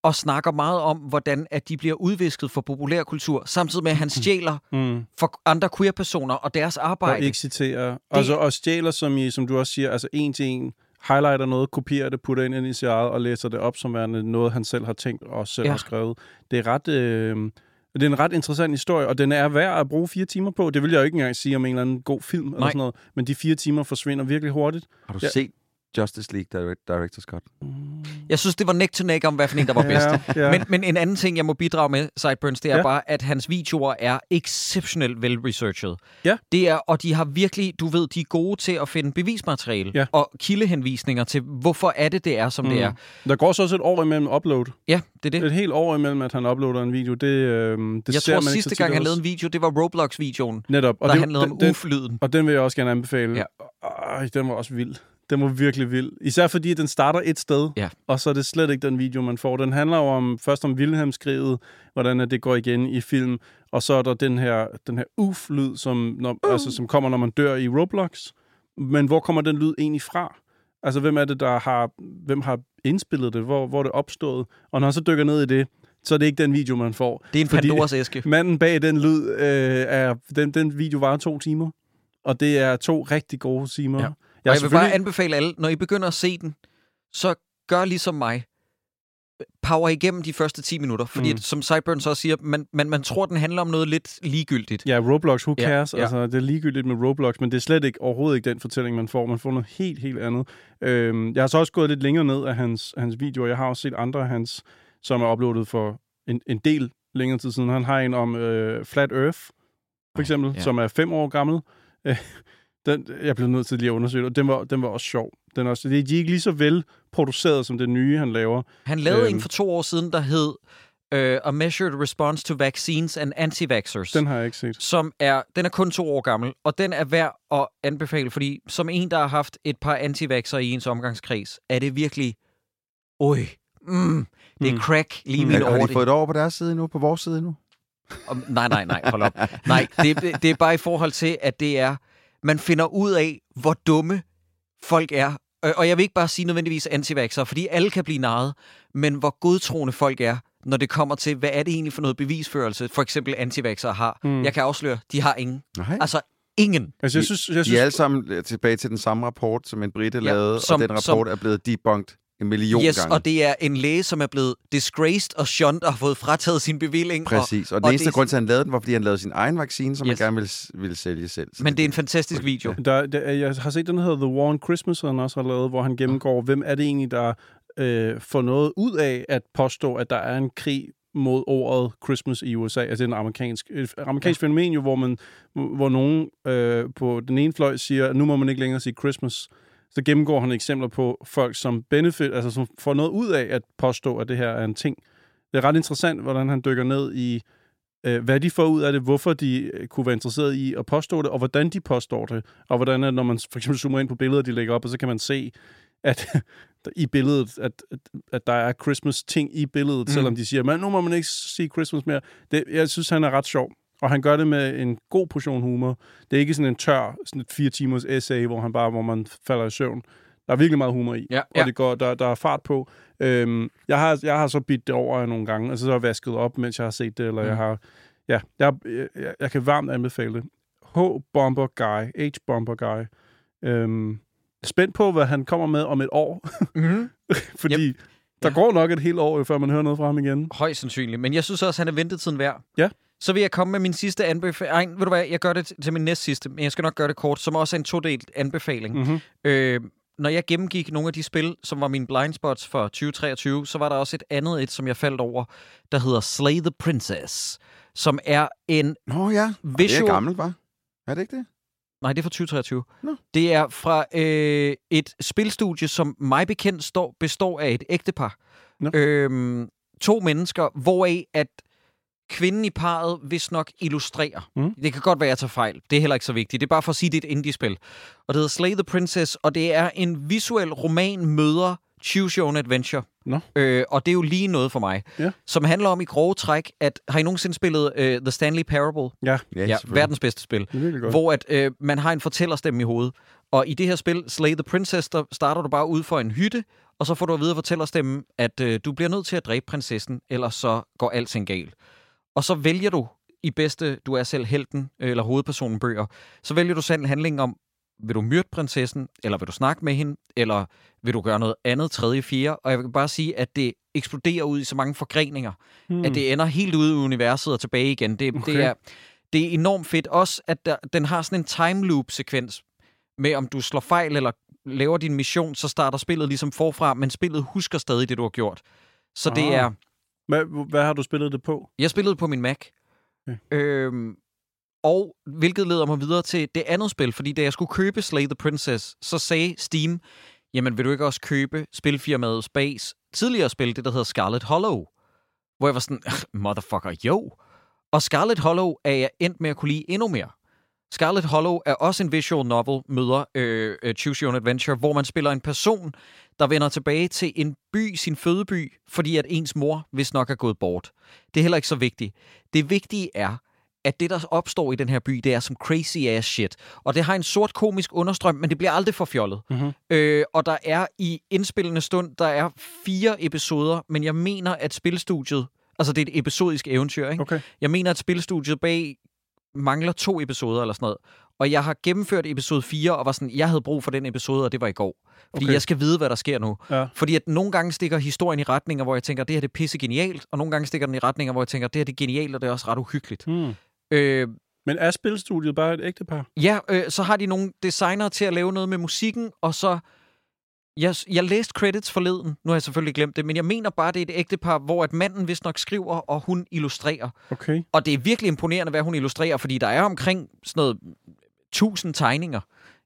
og snakker meget om, hvordan at de bliver udvisket for populærkultur, samtidig med, at han stjæler mm. for andre queer-personer og deres Og arbejde. ikke citerer. Det... Altså, og stjæler, som, I, som du også siger, altså en til en, highlighter noget, kopierer det, putter ind i sit eget, og læser det op som værende noget, han selv har tænkt og selv ja. har skrevet. Det er ret... Øh, Det er en ret interessant historie, og den er værd at bruge fire timer på. Det vil jeg jo ikke engang sige om en eller anden god film eller Nej. sådan noget. Men de fire timer forsvinder virkelig hurtigt. Har du Ja. set Justice League Direct, Director's Cut? Jeg synes, det var neck to neck om, hvad for en, der var bedst. Ja, ja. Men, men en anden ting, jeg må bidrage med, Sideburns, det er ja. Bare, at hans videoer er exceptionelt vel-researchet. Ja. Det er, og de har virkelig, du ved, de er gode til at finde bevismateriale Ja. og kildehenvisninger til, hvorfor er det, det er, som mm. det er. Der går så også et år imellem upload. Ja, det er det. Et helt år imellem, at han uploader en video. Det, øh, det Jeg ser tror, man ikke sidste gang, han lavede en video, det var Roblox-videoen, Netop. der det, handlede om den, den, uf-lyden. og den vil jeg også gerne anbefale. Ja. Ej, den var også vild. Den var virkelig vild. Især fordi, den starter et sted, Ja. og så er det slet ikke den video, man får. Den handler jo om, først om Wilhelmskriget, hvordan at det går igen i film, og så er der den her, den her uf-lyd, som, når, uh. altså, som kommer, når man dør i Roblox. Men hvor kommer den lyd egentlig fra? Altså, hvem er det, der har, hvem har indspillet det? Hvor, hvor er det opstået? Og når han så dykker ned i det, så er det ikke den video, man får. Det er en Fordi- Pandoras æske. Manden bag den lyd, øh, er, den, den video var to timer. Og det er to rigtig gode timer. Ja. Jeg, jeg vil bare anbefale alle, når I begynder at se den, så gør ligesom mig. Power igennem de første 10 minutter. Fordi Mm. mm. som Sideburns også siger, man, man, man tror, den handler om noget lidt ligegyldigt. Ja, Roblox, who Ja, cares? ja. Altså, det er ligegyldigt med Roblox, men det er slet ikke overhovedet ikke den fortælling, man får. Man får noget helt, helt andet. Øhm, jeg har så også gået lidt længere ned af hans, hans videoer. Jeg har også set andre af hans, som er uploadet for en, en del længere tid siden. Han har en om øh, Flat Earth, for eksempel, ja. ja. som er fem år gammel. Øh, Den, jeg blev nødt til lige at undersøge det, og den var, den var også sjov. Den er også, de er ikke lige så vel produceret som det nye, han laver. Han lavede Øhm. en for to år siden, der hed uh, A Measured Response to Vaccines and Anti-Vaxxers. Den har jeg ikke set. som er, den er kun to år gammel, og den er værd at anbefale, fordi som en, der har haft et par antivaxer i ens omgangskreds, er det virkelig, oj, mm, det er Mm. crack lige Mm. min Har over de fået det over på deres side nu, på vores side nu? Om- Nej, nej, nej, hold op. Nej, det, det er bare i forhold til, at det er, man finder ud af, hvor dumme folk er. Og- jeg vil ikke bare sige nødvendigvis antivaxer, fordi alle kan blive narret, men hvor godtroende folk er, når det kommer til, hvad er det egentlig for noget bevisførelse, for eksempel antivaxer har. Mm. Jeg kan afsløre, de har ingen. Nej. Altså, ingen. Altså, jeg synes, jeg De synes, er alle sammen tilbage til den samme rapport, som en brite Ja, lavede, som- og den rapport som- er blevet debunked en million Yes, gange. og det er en læge, som er blevet disgraced og shunned og har fået frataget sin bevilling. Præcis. Og, og den og eneste det- grund til, at han lavede den, var, fordi han lavede sin egen vaccine, som Yes. han gerne ville, ville sælge selv. Så Og, men det er en fantastisk video. Der, der, jeg har set den, der hedder The War on Christmas, han også har lavet, hvor han gennemgår, hvem er det egentlig, der øh, får noget ud af at påstå, at der er en krig mod ordet Christmas i USA. Altså det er en amerikansk, et amerikansk ja. fænomen jo, hvor, man, hvor nogen øh, på den ene fløj siger, at nu må man ikke længere sige Christmas. Så gennemgår han eksempler på folk, som benefit, altså som får noget ud af at påstå, at det her er en ting. Det er ret interessant, hvordan han dykker ned i, øh, hvad de får ud af det, hvorfor de øh, kunne være interesseret i at påstå det, og hvordan de påstår det, og hvordan, at når man for eksempel zoomer ind på billeder, de lægger op, og så kan man se, at i billedet, at, at, der er Christmas-ting i billedet, mm. selvom de siger, men nu må man ikke sige Christmas mere. Det, jeg synes, han er ret sjov, og han gør det med en god portion humor. Det er ikke sådan en tør, sådan et fire timers essay, hvor, han bare, hvor man falder i søvn. Der er virkelig meget humor i, Ja, og ja. det går, der, der er fart på. Øhm, jeg, har, jeg har så bidt det over nogle gange, altså så har jeg vasket op, mens jeg har set det, eller mm. jeg har... Ja, jeg, jeg, jeg kan varmt anbefale det. H-Bomber Guy, H-Bomber Guy. Øhm, spændt på, hvad han kommer med om et år, Mm-hmm. fordi Yep. der Ja. går nok et helt år, før man hører noget fra ham igen. Højst sandsynligt. Men jeg synes også, han er ventetiden værd. Ja. Så vil jeg komme med min sidste anbefaling. Ved du hvad, jeg gør det til min næst sidste, men jeg skal nok gøre det kort, som også er en todelt anbefaling. Mm. Mm-hmm. Øh, når jeg gennemgik nogle af de spil, som var mine blind spots for 2023, så var der også et andet et, som jeg faldt over, der hedder Slay the Princess, som er en Nå ja, det er visual... gammelt, var? Er det ikke det? Nej, det er fra 2023. Nå. Det er fra øh, et spilstudie, som mig bekendt står, består af et ægtepar. Nå. Øhm, to mennesker, hvoraf at kvinden i parret vist nok illustrerer. Mm. Det kan godt være, at jeg tager fejl. Det er heller ikke så vigtigt. Det er bare for at sige, at det er et indie-spil. Og det hedder Slay the Princess, og det er en visuel roman møder Choose Your Own Adventure. Nå. Øh, og det er jo lige noget for mig. Ja. Som handler om i grove træk, at har I nogensinde spillet øh, The Stanley Parable? Ja, Ja, selvfølgelig. verdens bedste spil det er virkelig godt. hvor at, øh, man har en fortællerstemme i hovedet. Og i det her spil, Slay the Princess, der starter du bare ud for en hytte, og så får du at vide af fortællerstemmen, at øh, du bliver nødt til at dræbe prinsessen, ellers så går alting galt. Og så vælger du i bedste, du er selv helten, øh, eller hovedpersonen bøger, så vælger du selv handlingen om, vil du myrde prinsessen, eller vil du snakke med hende, eller vil du gøre noget andet, tredje, fjerde? Og jeg vil bare sige, at det eksploderer ud i så mange forgreninger, Hmm. mm. at det ender helt ude i universet og tilbage igen. Det, okay. Det, er, det er enormt fedt. Også, at der, den har sådan en time loop-sekvens med, om du slår fejl eller laver din mission, så starter spillet ligesom forfra, men spillet husker stadig det, du har gjort. Så det Ah. er... Hvad, hvad har du spillet det på? Jeg spillede på min Mac. Okay. Øhm, og hvilket leder mig videre til det andet spil, fordi da jeg skulle købe Slay the Princess, så sagde Steam, jamen vil du ikke også købe spilfirmaet Space tidligere spil, det der hedder Scarlet Hollow? Hvor jeg var sådan, motherfucker, jo. Og Scarlet Hollow er jeg endt med at kunne lide endnu mere. Scarlet Hollow er også en visual novel, møder øh, øh, Choose Your Own Adventure, hvor man spiller en person, der vender tilbage til en by, sin fødeby, fordi at ens mor vist nok er gået bort. Det er heller ikke så vigtigt. Det vigtige er, at det, der opstår i den her by, det er som crazy ass shit. Og det har en sort komisk understrøm, men det bliver aldrig for fjollet. Mhm. Øh, og der er i indspillende stund, der er fire episoder, men jeg mener, at spilstudiet, altså det er et episodisk eventyr, ikke? Okay. Jeg mener, at spilstudiet bag mangler to episoder eller sådan noget. Og jeg har gennemført episode 4, og var sådan, jeg havde brug for den episode, og det var i går. Fordi Okay. jeg skal vide, hvad der sker nu. Ja. Fordi at nogle gange stikker historien i retninger, hvor jeg tænker, det her det er pisse genialt, og nogle gange stikker den i retninger, hvor jeg tænker, det her det er genialt, og det er også ret uhyggeligt. Hmm. Øh, Men er spilstudiet bare et ægtepar? ja, øh, så har de nogle designere til at lave noget med musikken, og så... Jeg, jeg læste credits forleden, nu har jeg selvfølgelig glemt det, men jeg mener bare, det er et ægtepar, hvor at manden vist nok skriver, og hun illustrerer. Okay. Og det er virkelig imponerende, hvad hun illustrerer, fordi der er omkring sådan noget tusind tegninger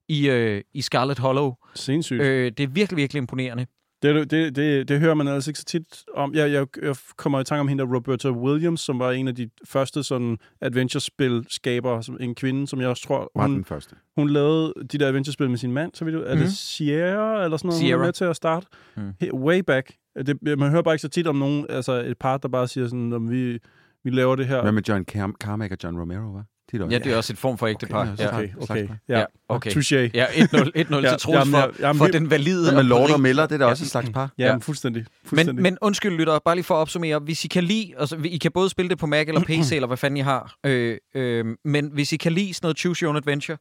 i, øh, i Scarlet Hollow. Sindssygt. Øh, det er virkelig, virkelig imponerende. Det, det, det, det hører man altså ikke så tit om. Jeg, jeg, jeg kommer i tanke om hende der Roberta Williams, som var en af de første sådan adventure-spil skabere, som en kvinde, som jeg også tror, Var hun, den første. hun lavede de der adventure-spil med sin mand. Så ved du, er Mhm. det Sierra eller sådan noget, hun Sierra. er med til at starte? Mhm. He- Way back. Det, man hører bare ikke så tit om nogen, altså et par, der bare siger sådan, om vi, vi laver det her. Hvad med John Car- Carmack og John Romero, hva? Tit også. Ja, det er også et form for ægtepar. Okay, ja. Okay, okay. par. Ja, okay. Touché. Ja, 1-0, 1-0 Ja, til Troels jamen, for, jamen, for den valide med Lord og. Miller? Det er da Ja. også et slags par. Ja, Ja. men fuldstændig. fuldstændig. Men, men undskyld, lytter, bare lige for at opsummere. Hvis I kan lide, altså I kan både spille det på Mac eller PC, eller hvad fanden I har, øh, øh, men hvis I kan lide sådan noget Choose Your Own Adventure,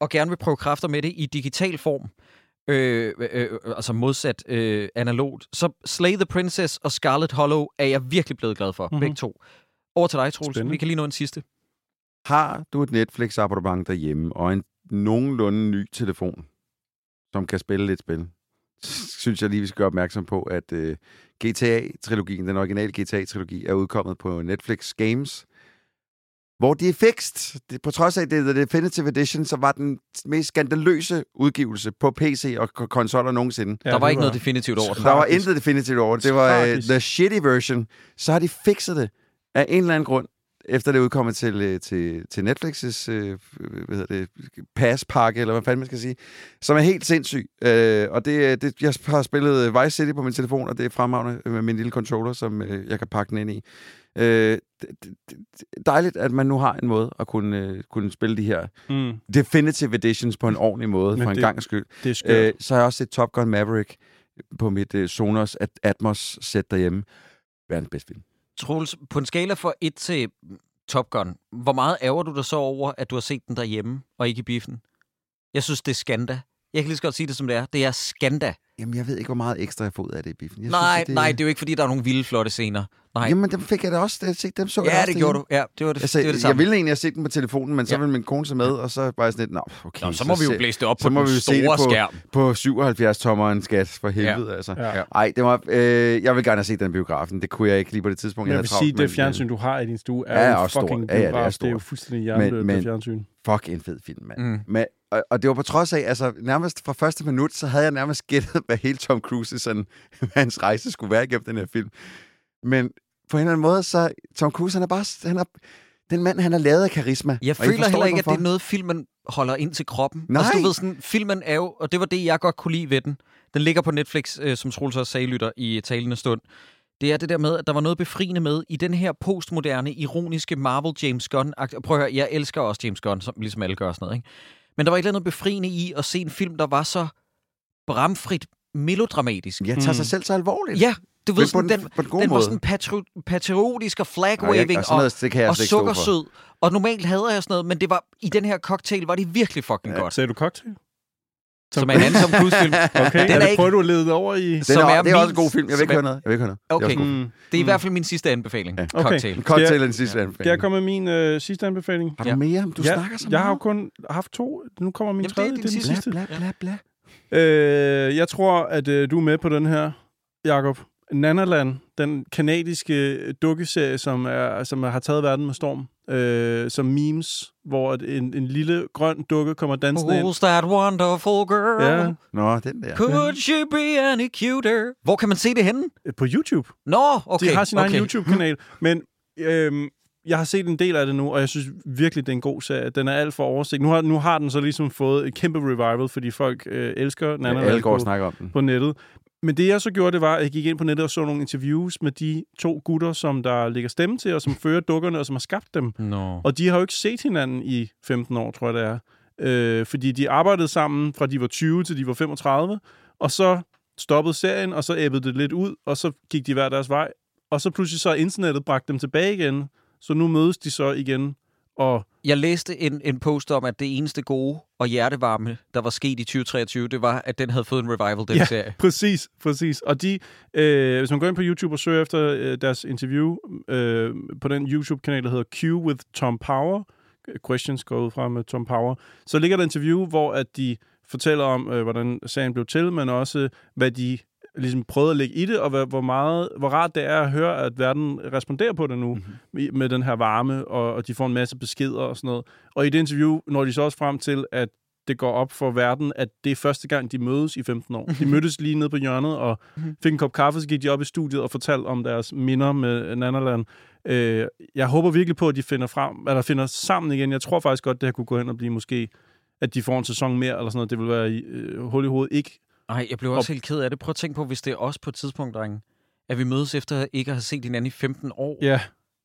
og gerne vil prøve kræfter med det i digital form, øh, øh, øh, altså modsat øh, analogt, så Slay the Princess og Scarlet Hollow er jeg virkelig blevet glad for, Mhm. mm-hmm. begge to. Over til dig, Troels. Spændende. Vi kan lige nå en sidste. Har du et Netflix-abonnement derhjemme, og en nogenlunde ny telefon, som kan spille lidt spil, synes jeg lige, vi skal gøre opmærksom på, at uh, GTA-trilogien, den originale GTA-trilogi, er udkommet på Netflix Games, hvor de er fikst. Det, på trods af, at det er The Definitive Edition, så var den mest skandaløse udgivelse på PC og konsoller nogensinde. Ja, der var det ikke noget definitivt over den. Der var intet definitivt over det. Det var uh, the shitty version. Så har de fikset det af en eller anden grund, efter det udkommet til, øh, til, til Netflix's øh, hvad hedder det, passpakke, eller hvad fanden man skal sige, som er helt sindssyg. Øh, og det, det, jeg har spillet Vice City på min telefon, og det er fremragende med min lille controller, som øh, jeg kan pakke den ind i. Øh, dejligt, at man nu har en måde at kunne, øh, kunne spille de her Mm, Definitive Editions på en ordentlig måde, Men for en det- gang skyld. det er. Øh, så har jeg også set Top Gun Maverick på mit øh, Sonos At- Atmos-sæt derhjemme. Verdens bedste film. Troels, på en skala fra 1 til Top Gun, hvor meget ærger du dig så over, at du har set den derhjemme og ikke i biffen? Jeg synes, det er skanda. Jeg kan lige så godt sige det, som det er. Det er skanda. Jamen, jeg ved ikke, hvor meget ekstra jeg får ud af det i biffen. Jeg Nej, synes, at nej, det er jo ikke, fordi der er nogle vilde, flotte scener. Nej. Jamen, dem fik jeg da også. Jeg set, dem så jeg ja, også det gjorde derhjemme. du. Ja, det var det, Altså, det, var det jeg samme. ville egentlig have set den på telefonen, men så Ja. ville min kone se med, og så var jeg sådan lidt, nå, okay. Nå, så må vi jo se- blæse det op så på den vi det store på- skærm. På 77 tommer en skat, for helvede, ja. altså. Ja. Ej, det var, øh, jeg vil gerne have set den biografen. Det kunne jeg ikke lige på det tidspunkt. Men jeg havde vil travlt, sige, det men, fjernsyn, du har i din stue, er Ja, jo også fucking Ja, ja, det er biograf. det er jo fuldstændig hjernedødt fjernsyn. øh, Fuck, en fed film, mand. Mm. Men, og, og det var på trods af, altså nærmest fra første minut, så havde jeg nærmest gættet, hvad hele Tom Cruise, sådan, hvad hans rejse skulle være igennem den her film. Men på en eller anden måde, så Tom Cruise, han er bare, han er, den mand, han er lavet af karisma. Jeg føler forstår heller ikke, at det er noget, filmen holder ind til kroppen. Nej. Altså, du ved sådan, filmen er jo, og det var det, jeg godt kunne lide ved den. Den ligger på Netflix, øh, som Troels også sagde, lytter i talende stund. Det er det der med, at der var noget befriende med i den her postmoderne, ironiske Marvel James Gunn. Prøv at høre, jeg elsker også James Gunn, som, ligesom alle gør sådan noget. Ikke? Men der var et eller andet befriende i at se en film, der var så bramfrit melodramatisk. Jeg tager sig Mm. selv så alvorligt. Ja, du ved sådan, den, den, den var sådan patri- patriotisk og Nej, jeg, flag-waving og sådan og, noget, det kan jeg og for. sukkersød. Og normalt hader jeg sådan noget, men det var i den her cocktail var det virkelig fucking Ja. godt. Sagde du cocktail? Som er en anden Tom Cruise-film. Okay, Den er er ikke- prøver du at lede det over i... Den som er, er det er også min- en god film. Jeg vil ikke er- høre noget. Jeg vil ikke høre noget. Det er Okay. også god. Mm. Det er i hvert fald min sidste anbefaling. Ja. Okay. Cocktail. Cocktail er den sidste Skal anbefaling. jeg komme med min øh, sidste anbefaling? Har du Ja. mere? Du ja, snakker så jeg har jo meget. kun haft to. Nu kommer min Jamen, det er tredje. din Det er den sidste. sidste. Bla, bla, bla, bla. Øh, jeg tror, at øh, du er med på den her, Jakob. Nanaland, den kanadiske dukkeserie, som, er, som har taget verden med storm, øh, som memes, hvor en, en lille grøn dukke kommer dansende ind. Who's that wonderful girl? Ja, Nå, den der. Could she be any cuter? Hvor kan man se det henne? på YouTube. Nå, okay. De har sin okay. egen YouTube-kanal. Men øhm, jeg har set en del af det nu, og jeg synes virkelig, det er en god serie. Den er alt for oversigt. Nu har, nu har den så ligesom fået et kæmpe revival, fordi folk øh, elsker Nana Alle går og snakker om den. på nettet. Men det, jeg så gjorde, det var, at jeg gik ind på nettet og så nogle interviews med de to gutter, som der ligger stemme til, og som fører dukkerne, og som har skabt dem. Nå. Og de har jo ikke set hinanden i 15 år, tror jeg det er. Øh, fordi de arbejdede sammen fra de var 20 til de var 35, og så stoppede serien, og så æbbede det lidt ud, og så gik de hver deres vej. Og så pludselig så er internettet bragt dem tilbage igen, så nu mødes de så igen. Og Jeg læste en, en post om, at det eneste gode og hjertevarme, der var sket i 2023, det var, at den havde fået en revival, den Ja. serie. Præcis, præcis. Og de, øh, hvis man går ind på YouTube og søger efter øh, deres interview øh, på den YouTube-kanal, der hedder Q with Tom Power, questions går ud fra med Tom Power, så ligger der et interview, hvor at de fortæller om, øh, hvordan serien blev til, men også, hvad de ligesom prøvede at lægge i det, og hvad, hvor, meget, hvor rart det er at høre, at verden responderer på det nu, mm-hmm. med den her varme, og, og de får en masse beskeder og sådan noget. Og i det interview når de så også frem til, at det går op for verden, at det er første gang, de mødes i 15 år. De mødtes lige nede på hjørnet og fik en kop kaffe, så gik de op i studiet og fortalte om deres minder med Nanaland. Øh, jeg håber virkelig på, at de finder frem, eller finder sammen igen. Jeg tror faktisk godt, det her kunne gå hen og blive måske, at de får en sæson mere, eller sådan noget. Det vil være øh, hul i hovedet ikke. Nej, jeg blev også helt ked af det. Prøv at tænke på, hvis det er os på et tidspunkt, drenge, at vi mødes efter ikke at have set hinanden i 15 år. Ja, Fordi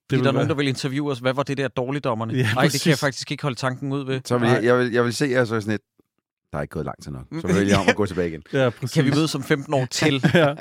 vil der er være- nogen, der vil interviewe os. Hvad var det der dårligdommerne? Ja, Nej, det kan jeg faktisk ikke holde tanken ud ved. Så vil jeg, jeg, vil, jeg vil se jer så sådan et, der er ikke gået lang tid nok. Så vil jeg om at gå tilbage igen. Ja, præcis. Kan vi mødes om 15 år til? ja.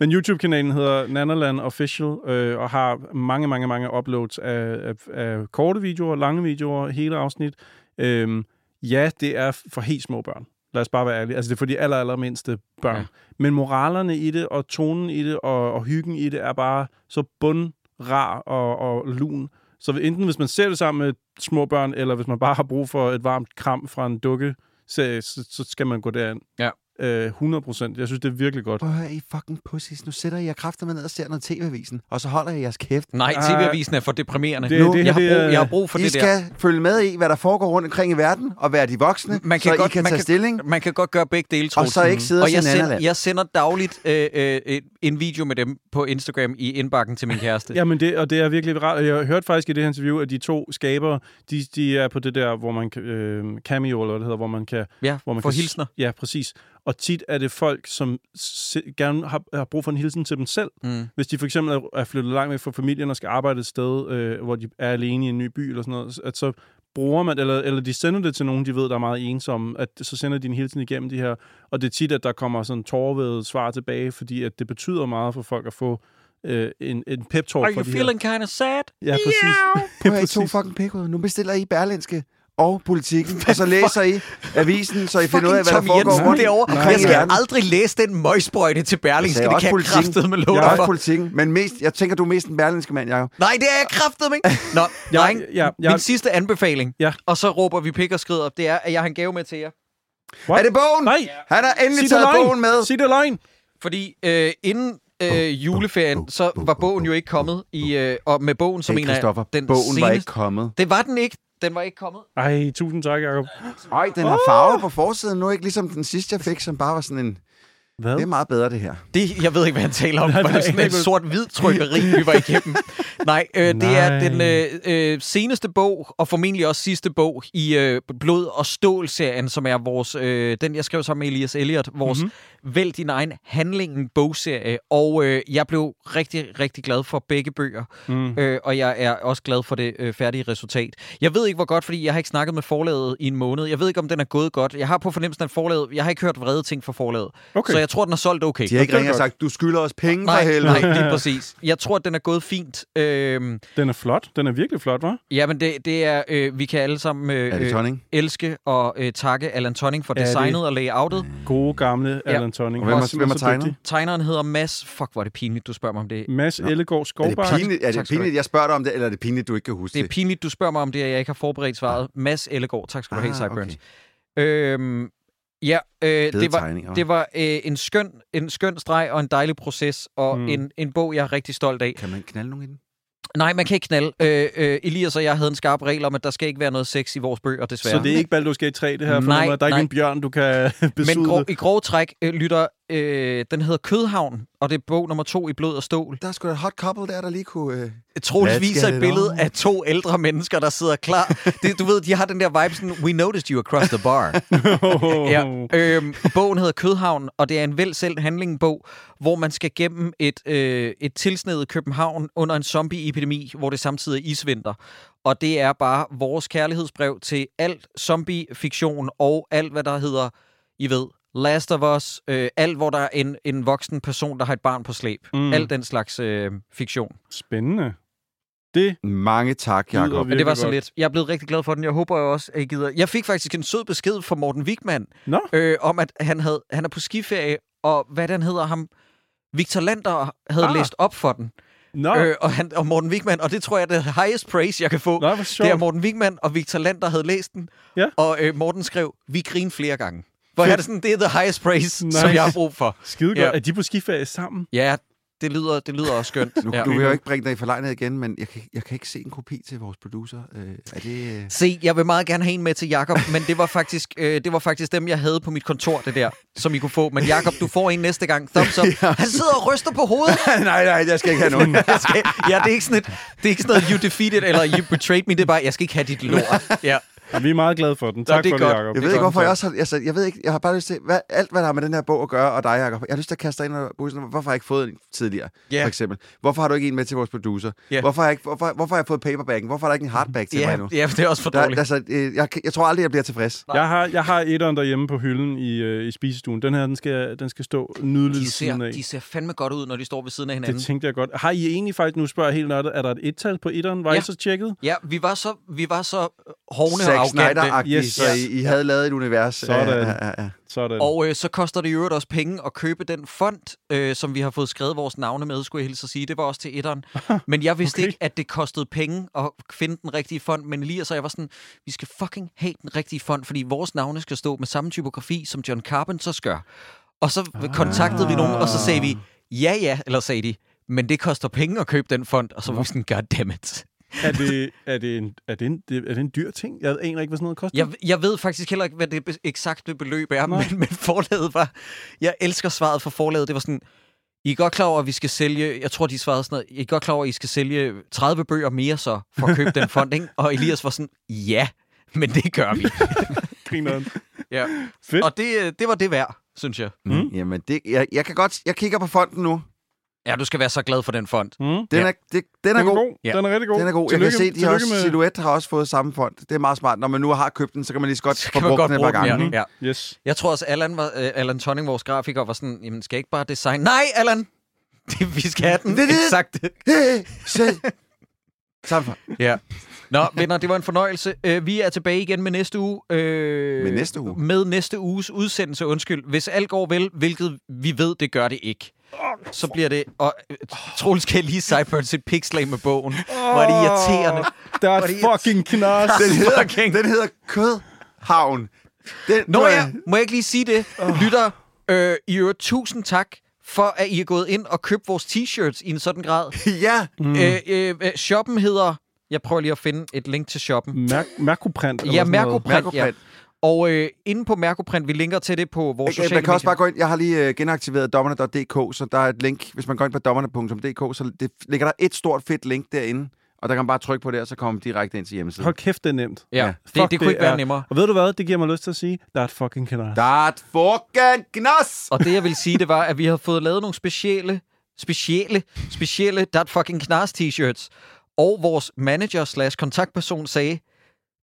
Men YouTube-kanalen hedder Nanaland Official, øh, og har mange, mange, mange uploads af, af, af korte videoer, lange videoer, hele afsnit. Øhm, ja, det er for helt små børn. Lad os bare være ærlige. Altså, det er for de aller, aller mindste børn. Ja. Men moralerne i det, og tonen i det, og, og hyggen i det, er bare så bundrar og, og lun. Så enten hvis man ser det sammen med små børn, eller hvis man bare har brug for et varmt kram fra en dukke, så, så, så skal man gå derind. Ja. Øh, 100 procent. Jeg synes, det er virkelig godt. Prøv at høre, I fucking pussies. Nu sætter I jer kræfter med ned og ser noget TV-avisen, og så holder I jeres kæft. Nej, TV-avisen er for deprimerende. Det- Nu- det, jeg, har brug, jeg har brug for I det der. skal følge med i, hvad der foregår rundt omkring i verden, og være de voksne, Man kan så godt- I kan man tage kan- stilling. Man kan godt gøre begge dele, Og så ikke sidde og og jeg se sender, jeg sender dagligt øh, øh, en video med dem på Instagram i indbakken til min kæreste. Jamen det, og det er virkelig rart. Jeg har hørt faktisk i det her interview, at de to skabere, de, de er på det der, hvor man kan, øh, cameo, eller hvad det hedder, hvor man kan... ja Hvor man for kan, hilsner. Ja, præcis. Og tit er det folk, som se, gerne har, har brug for en hilsen til dem selv. Mm. Hvis de for eksempel er- flyttet langt væk fra familien og skal arbejde et sted, øh, hvor de er alene i en ny by eller sådan noget, at så bruger man, eller, eller de sender det til nogen, de ved, der er meget ensomme, at så sender de en hilsen igennem de her. Og det er tit, at der kommer sådan tårvede svar tilbage, fordi at det betyder meget for folk at få øh, en, en pep-talk Are you feeling kind of sad? Ja, præcis. Prøv at høre, I to fucking pikhoveder. Nu bestiller I Berlinske og politikken, og så læser I avisen, så I finder ud af, hvad der foregår Jensen rundt derovre. omkring Jeg skal verden. aldrig læse den møgsprøjte til Berlingske. Det kan jeg politikken. kraftedeme med lov Jeg er også politikken, men mest, jeg tænker, du er mest en berlinske mand, Jacob. Nej, det er jeg kraftedeme ikke. Nå, dreng, ja, ja. min sidste anbefaling, Ja. og så råber vi pik og skrider, det er, at jeg har en gave med til jer. What? Er det bogen? Nej! Han har endelig Sig taget bogen med. Sig det løgn! Fordi øh, inden øh, juleferien, så var bogen jo ikke kommet. I, øh, og med bogen, så Hey, jeg, Christoffer, den bogen seneste... var ikke kommet. Det var den ikke. Den var ikke kommet. Ej, tusind tak, Jacob. Ej, den har farver på forsiden. Nu ikke ligesom den sidste, jeg fik, som bare var sådan en... Hvad? Det er meget bedre, det her. Det, jeg ved ikke, hvad han taler om. Nej, Var det sådan men- sort-hvid trykkeri, vi var igennem? Nej, øh, det er Nej. den øh, øh, seneste bog, og formentlig også sidste bog i øh, Blod og Stål-serien, som er vores, øh, den jeg skrev sammen med Elias Elliot, vores Mhm. mm-hmm. Vælg din egen handlingen bogserie. Og øh, jeg blev rigtig, rigtig glad for begge bøger, Mm. øh, og jeg er også glad for det øh, færdige resultat. Jeg ved ikke, hvor godt, fordi jeg har ikke snakket med forlaget i en måned. Jeg ved ikke, om den er gået godt. Jeg har på fornemmelsen, at forlaget, jeg har ikke hørt vrede ting fra forlaget. Okay. Så jeg tror, den er solgt okay. De har ikke det er ringet og sagt, du skylder os penge for Nej, helvede. nej, lige præcis. Jeg tror, at den er gået fint. Øhm, Den er flot. Den er virkelig flot, hva'? jamen, det, det er, øh, vi kan alle sammen øh, Er det øh, elske og øh, takke Alan Tonning for Er det- designet og layoutet. Gode gamle Ja. Alan Tonning. Og hvem har- Også- hvem har dygtig. Tegneren hedder Mads. Fuck, hvor er det pinligt, du spørger mig om det. Mads Nå. Ellegaard Er det pinligt, er det pinligt jeg spørger dig om det, eller er det pinligt, du ikke kan huske Det er det? pinligt, du spørger mig om det, og jeg ikke har forberedt svaret. Mads Ellegaard. Tak skal du have, Ah, Sideburns. okay. Øhm, ja, øh, det var, det var øh, en, skøn, en skøn streg og en dejlig proces, og Mm. en, en bog, jeg er rigtig stolt af. Kan man knalde nogen i den? Nej, man kan ikke knalde. Øh, øh, Elias og jeg havde en skarp regel om, at der skal ikke være noget sex i vores bøger, desværre. Så det er ikke Baldur's Gate 3, det her? Nej, fornemmer jeg. Der er ikke nej. en bjørn, du kan Men besudle. grov, i grove træk øh, lytter, øh, den hedder Kødhavn, og det er bog nummer to i Blod og Stål. Der er sgu da et hot couple der, der lige kunne... Øh... Troels viser et billede on. af to ældre mennesker, der sidder klar. Det, du ved, de har den der vibe sådan, we noticed you across the bar. ja. øhm, bogen hedder Kødhavn, og det er en vel selv handlingbog, hvor man skal gennem et, øh, et tilsnedet København under en zombie-epidemi, hvor det samtidig er isvinter. Og det er bare vores kærlighedsbrev til alt zombie-fiktion og alt, hvad der hedder, I ved, Last of Us, øh, alt, hvor der er en, en voksen person, der har et barn på slæb. Mm. Alt den slags øh, fiktion. Spændende. Det Mange tak, Jacob. Men det var så godt. lidt. Jeg er blevet rigtig glad for den. Jeg håber jo også, at I gider. Jeg fik faktisk en sød besked fra Morten Wigman, Nå, øh, om at han, havde, han er på skiferie, og hvad den hedder ham, Victor Lander havde Ah. læst op for den. Nå, Øh, og, han, og Morten Wigman, og det tror jeg er det highest praise, jeg kan få. Nå hvor det er. Morten Wigman og Victor Lander havde læst den, Ja. og øh, Morten skrev, vi griner flere gange. Hvor er det sådan, det er the highest praise, Nice. som jeg har brug for. Skide godt. Ja. Er de på skiferie sammen? Ja, det lyder, det lyder også skønt. Nu, ja. ja. Du vil jo ikke bringe dig i forlegenhed igen, men jeg kan, jeg kan ikke se en kopi til vores producer. Øh, er det... Øh... Se, jeg vil meget gerne have en med til Jakob, men det var faktisk øh, det var faktisk dem, jeg havde på mit kontor, det der, som I kunne få. Men Jakob, du får en næste gang. Thumbs up. Han sidder og ryster på hovedet. nej, nej, jeg skal ikke have nogen. Jeg skal, ja, det er ikke sådan et, det er ikke sådan noget, you defeated, eller you betrayed me. Det er bare, jeg skal ikke have dit lort. Ja. Vi er meget glade for den. Tak det er for det, godt. Jacob. Jeg Det ved ikke, godt hvorfor jeg så. også har... Altså, jeg ved ikke, jeg har bare lyst til... Hvad, alt, hvad der har med den her bog at gøre, og dig, Jacob. Jeg har lyst til at kaste dig ind under bussen. Hvorfor har jeg ikke fået en tidligere, Ja. for eksempel? Hvorfor har du ikke en med til vores producer? Ja. Hvorfor, har jeg ikke, hvorfor, hvorfor har jeg fået paperbacken? Hvorfor er der ikke en hardback til mig Ja, nu? ja, det er også for Der, dårligt. altså, øh, jeg, jeg tror aldrig, jeg bliver tilfreds. Jeg har, jeg har etteren derhjemme på hylden i, øh, i spisestuen. Den her, den skal, den skal stå nydeligt De ser, af. de ser fandme godt ud, når de står ved siden af hinanden. Det tænkte jeg godt. Har I egentlig faktisk, nu spørger jeg helt nørdet, er der et et-tal på etteren? Var Ja. I så tjekket? Ja, vi var så, vi var så hovne og Zack. Snyder-agtigt, Yes. så I, I havde lavet et univers. Sådan. Ja, ja, ja. Sådan. Og øh, så koster det jo også penge at købe den font, øh, som vi har fået skrevet vores navne med, skulle jeg hilse at sige. Det var også til etteren. Men jeg vidste Okay. ikke, at det kostede penge at finde den rigtige font. Men Elias og jeg var sådan, vi skal fucking have den rigtige font, fordi vores navne skal stå med samme typografi, som John Carpenter gør. Og så kontaktede vi nogen, og så sagde vi, ja ja, eller sagde de, men det koster penge at købe den font. Og så var vi sådan, goddammit. Er, det, er, det en, er, det en, er det en dyr ting? Jeg aner ikke, hvad sådan noget koster. Jeg, jeg ved faktisk heller ikke, hvad det eksakte beløb er, Nej. men, men forlaget var... Jeg elsker svaret for forlaget. Det var sådan, I er godt klar over, at vi skal sælge... Jeg tror, de svarede sådan noget. I er godt klar over, at I skal sælge 30 bøger mere så, for at købe den fond, ikke? Og Elias var sådan, ja, men det gør vi. Grineren. ja. Fedt. Og det, øh, det var det værd, synes jeg. Mm. Jamen, det, jeg, jeg kan godt... Jeg kigger på fonden nu. Ja, du skal være så glad for den fond. Mm. Den, Ja. er, det, den er Den er god. god. Ja. Den er rigtig god. Den er god. Tillykke, jeg kan se, de har også, med... Silhouette har også fået samme fond. Det er meget smart. Når man nu har købt den, så kan man lige så godt Så få brugt godt den et par den, gange. ja. ja. Yes. Jeg tror også, Allan, var, øh, Allan Tonning, vores grafiker, var sådan, jamen, skal jeg ikke bare designe... Nej, Allan! Det, vi skal have den Det er det. se. Samme for. Ja. Nå, venner, det var en fornøjelse. Uh, vi er tilbage igen med næste uge. Uh, Med næste uge? Med næste uges udsendelse, undskyld. Hvis alt går vel, hvilket vi ved, det gør det ikke. Så bliver det... Og uh, Troels skal lige Cyburn sit pixlag med bogen. Hvor er det irriterende. Der er et fucking knas. Den hedder, Fucking- den hedder Kødhavn. Den, Nå ja, jeg- må jeg ikke lige sige det? Lytter, øh, i øvrigt, tusind tak for, at I er gået ind og købt vores t-shirts i en sådan grad. Ja. Mm. Øh, øh, øh, shoppen hedder... Jeg prøver lige at finde et link til shoppen. Mer- Merkoprint. Ja. Merkoprint. Ja. Og øh, inde på Merkoprint, vi linker til det på vores Okay, sociale man kan også bare gå ind. Jeg har lige øh, genaktiveret dommerne.dk, så der er et link. Hvis man går ind på dommerne.dk, så det, ligger der et stort fedt link derinde. Og der kan man bare trykke på det, og så kommer man direkte ind til hjemmesiden. Hold kæft, det er nemt. Ja, Ja. det, Fuck, det kunne ikke er- være nemmere. Og ved du hvad? Det giver mig lyst til at sige, der er et fucking knas. Der er et fucking gnas! Og det, jeg vil sige, det var, at vi har fået lavet nogle specielle, specielle, specielle That Fucking Knas t-shirts. Og vores manager slash kontaktperson sagde,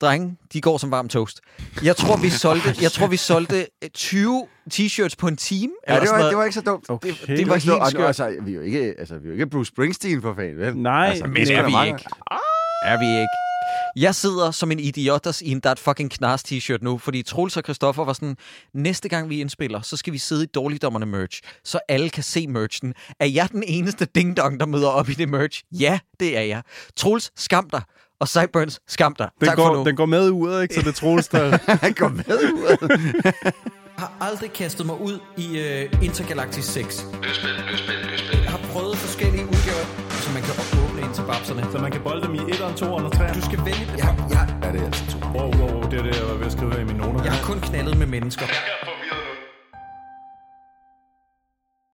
drenge, de går som varm toast. Jeg tror, vi solgte, jeg tror, vi solgte øh, 20 t-shirts på en time. Ja, det var, det var ikke så dumt. Okay. det, det var ikke så- helt og- skørt. Altså, vi er jo ikke, altså, vi er jo ikke Bruce Springsteen for fanden, vel? Nej, altså, men er vi mange- ikke? Er vi ikke? Jeg sidder som en idiotas i en Dat fucking Knars t-shirt nu, fordi Troels og Christoffer var sådan, næste gang vi indspiller, så skal vi sidde i dårligdommerne merch, så alle kan se merchen. Er jeg den eneste ding-dong, der møder op i det merch? Ja, det er jeg. Troels, skam dig. Og Sideburns, skam dig. den, tak for går, nu. den går med ud, ikke? Så det troels, der... Han går med ud. har aldrig kastet mig ud i uh, Intergalactic 6. Jeg har prøvet forskellige udgaver, så man kan åbne ind til babserne. Så man kan bolde dem i 1'eren, 2'eren og 3'eren. Du skal vælge... Jeg, jeg, Ja, det er altså to. Wow, wow, wow, det er det, jeg var ved at skrive her i mine noter. jeg har kun knaldet med mennesker.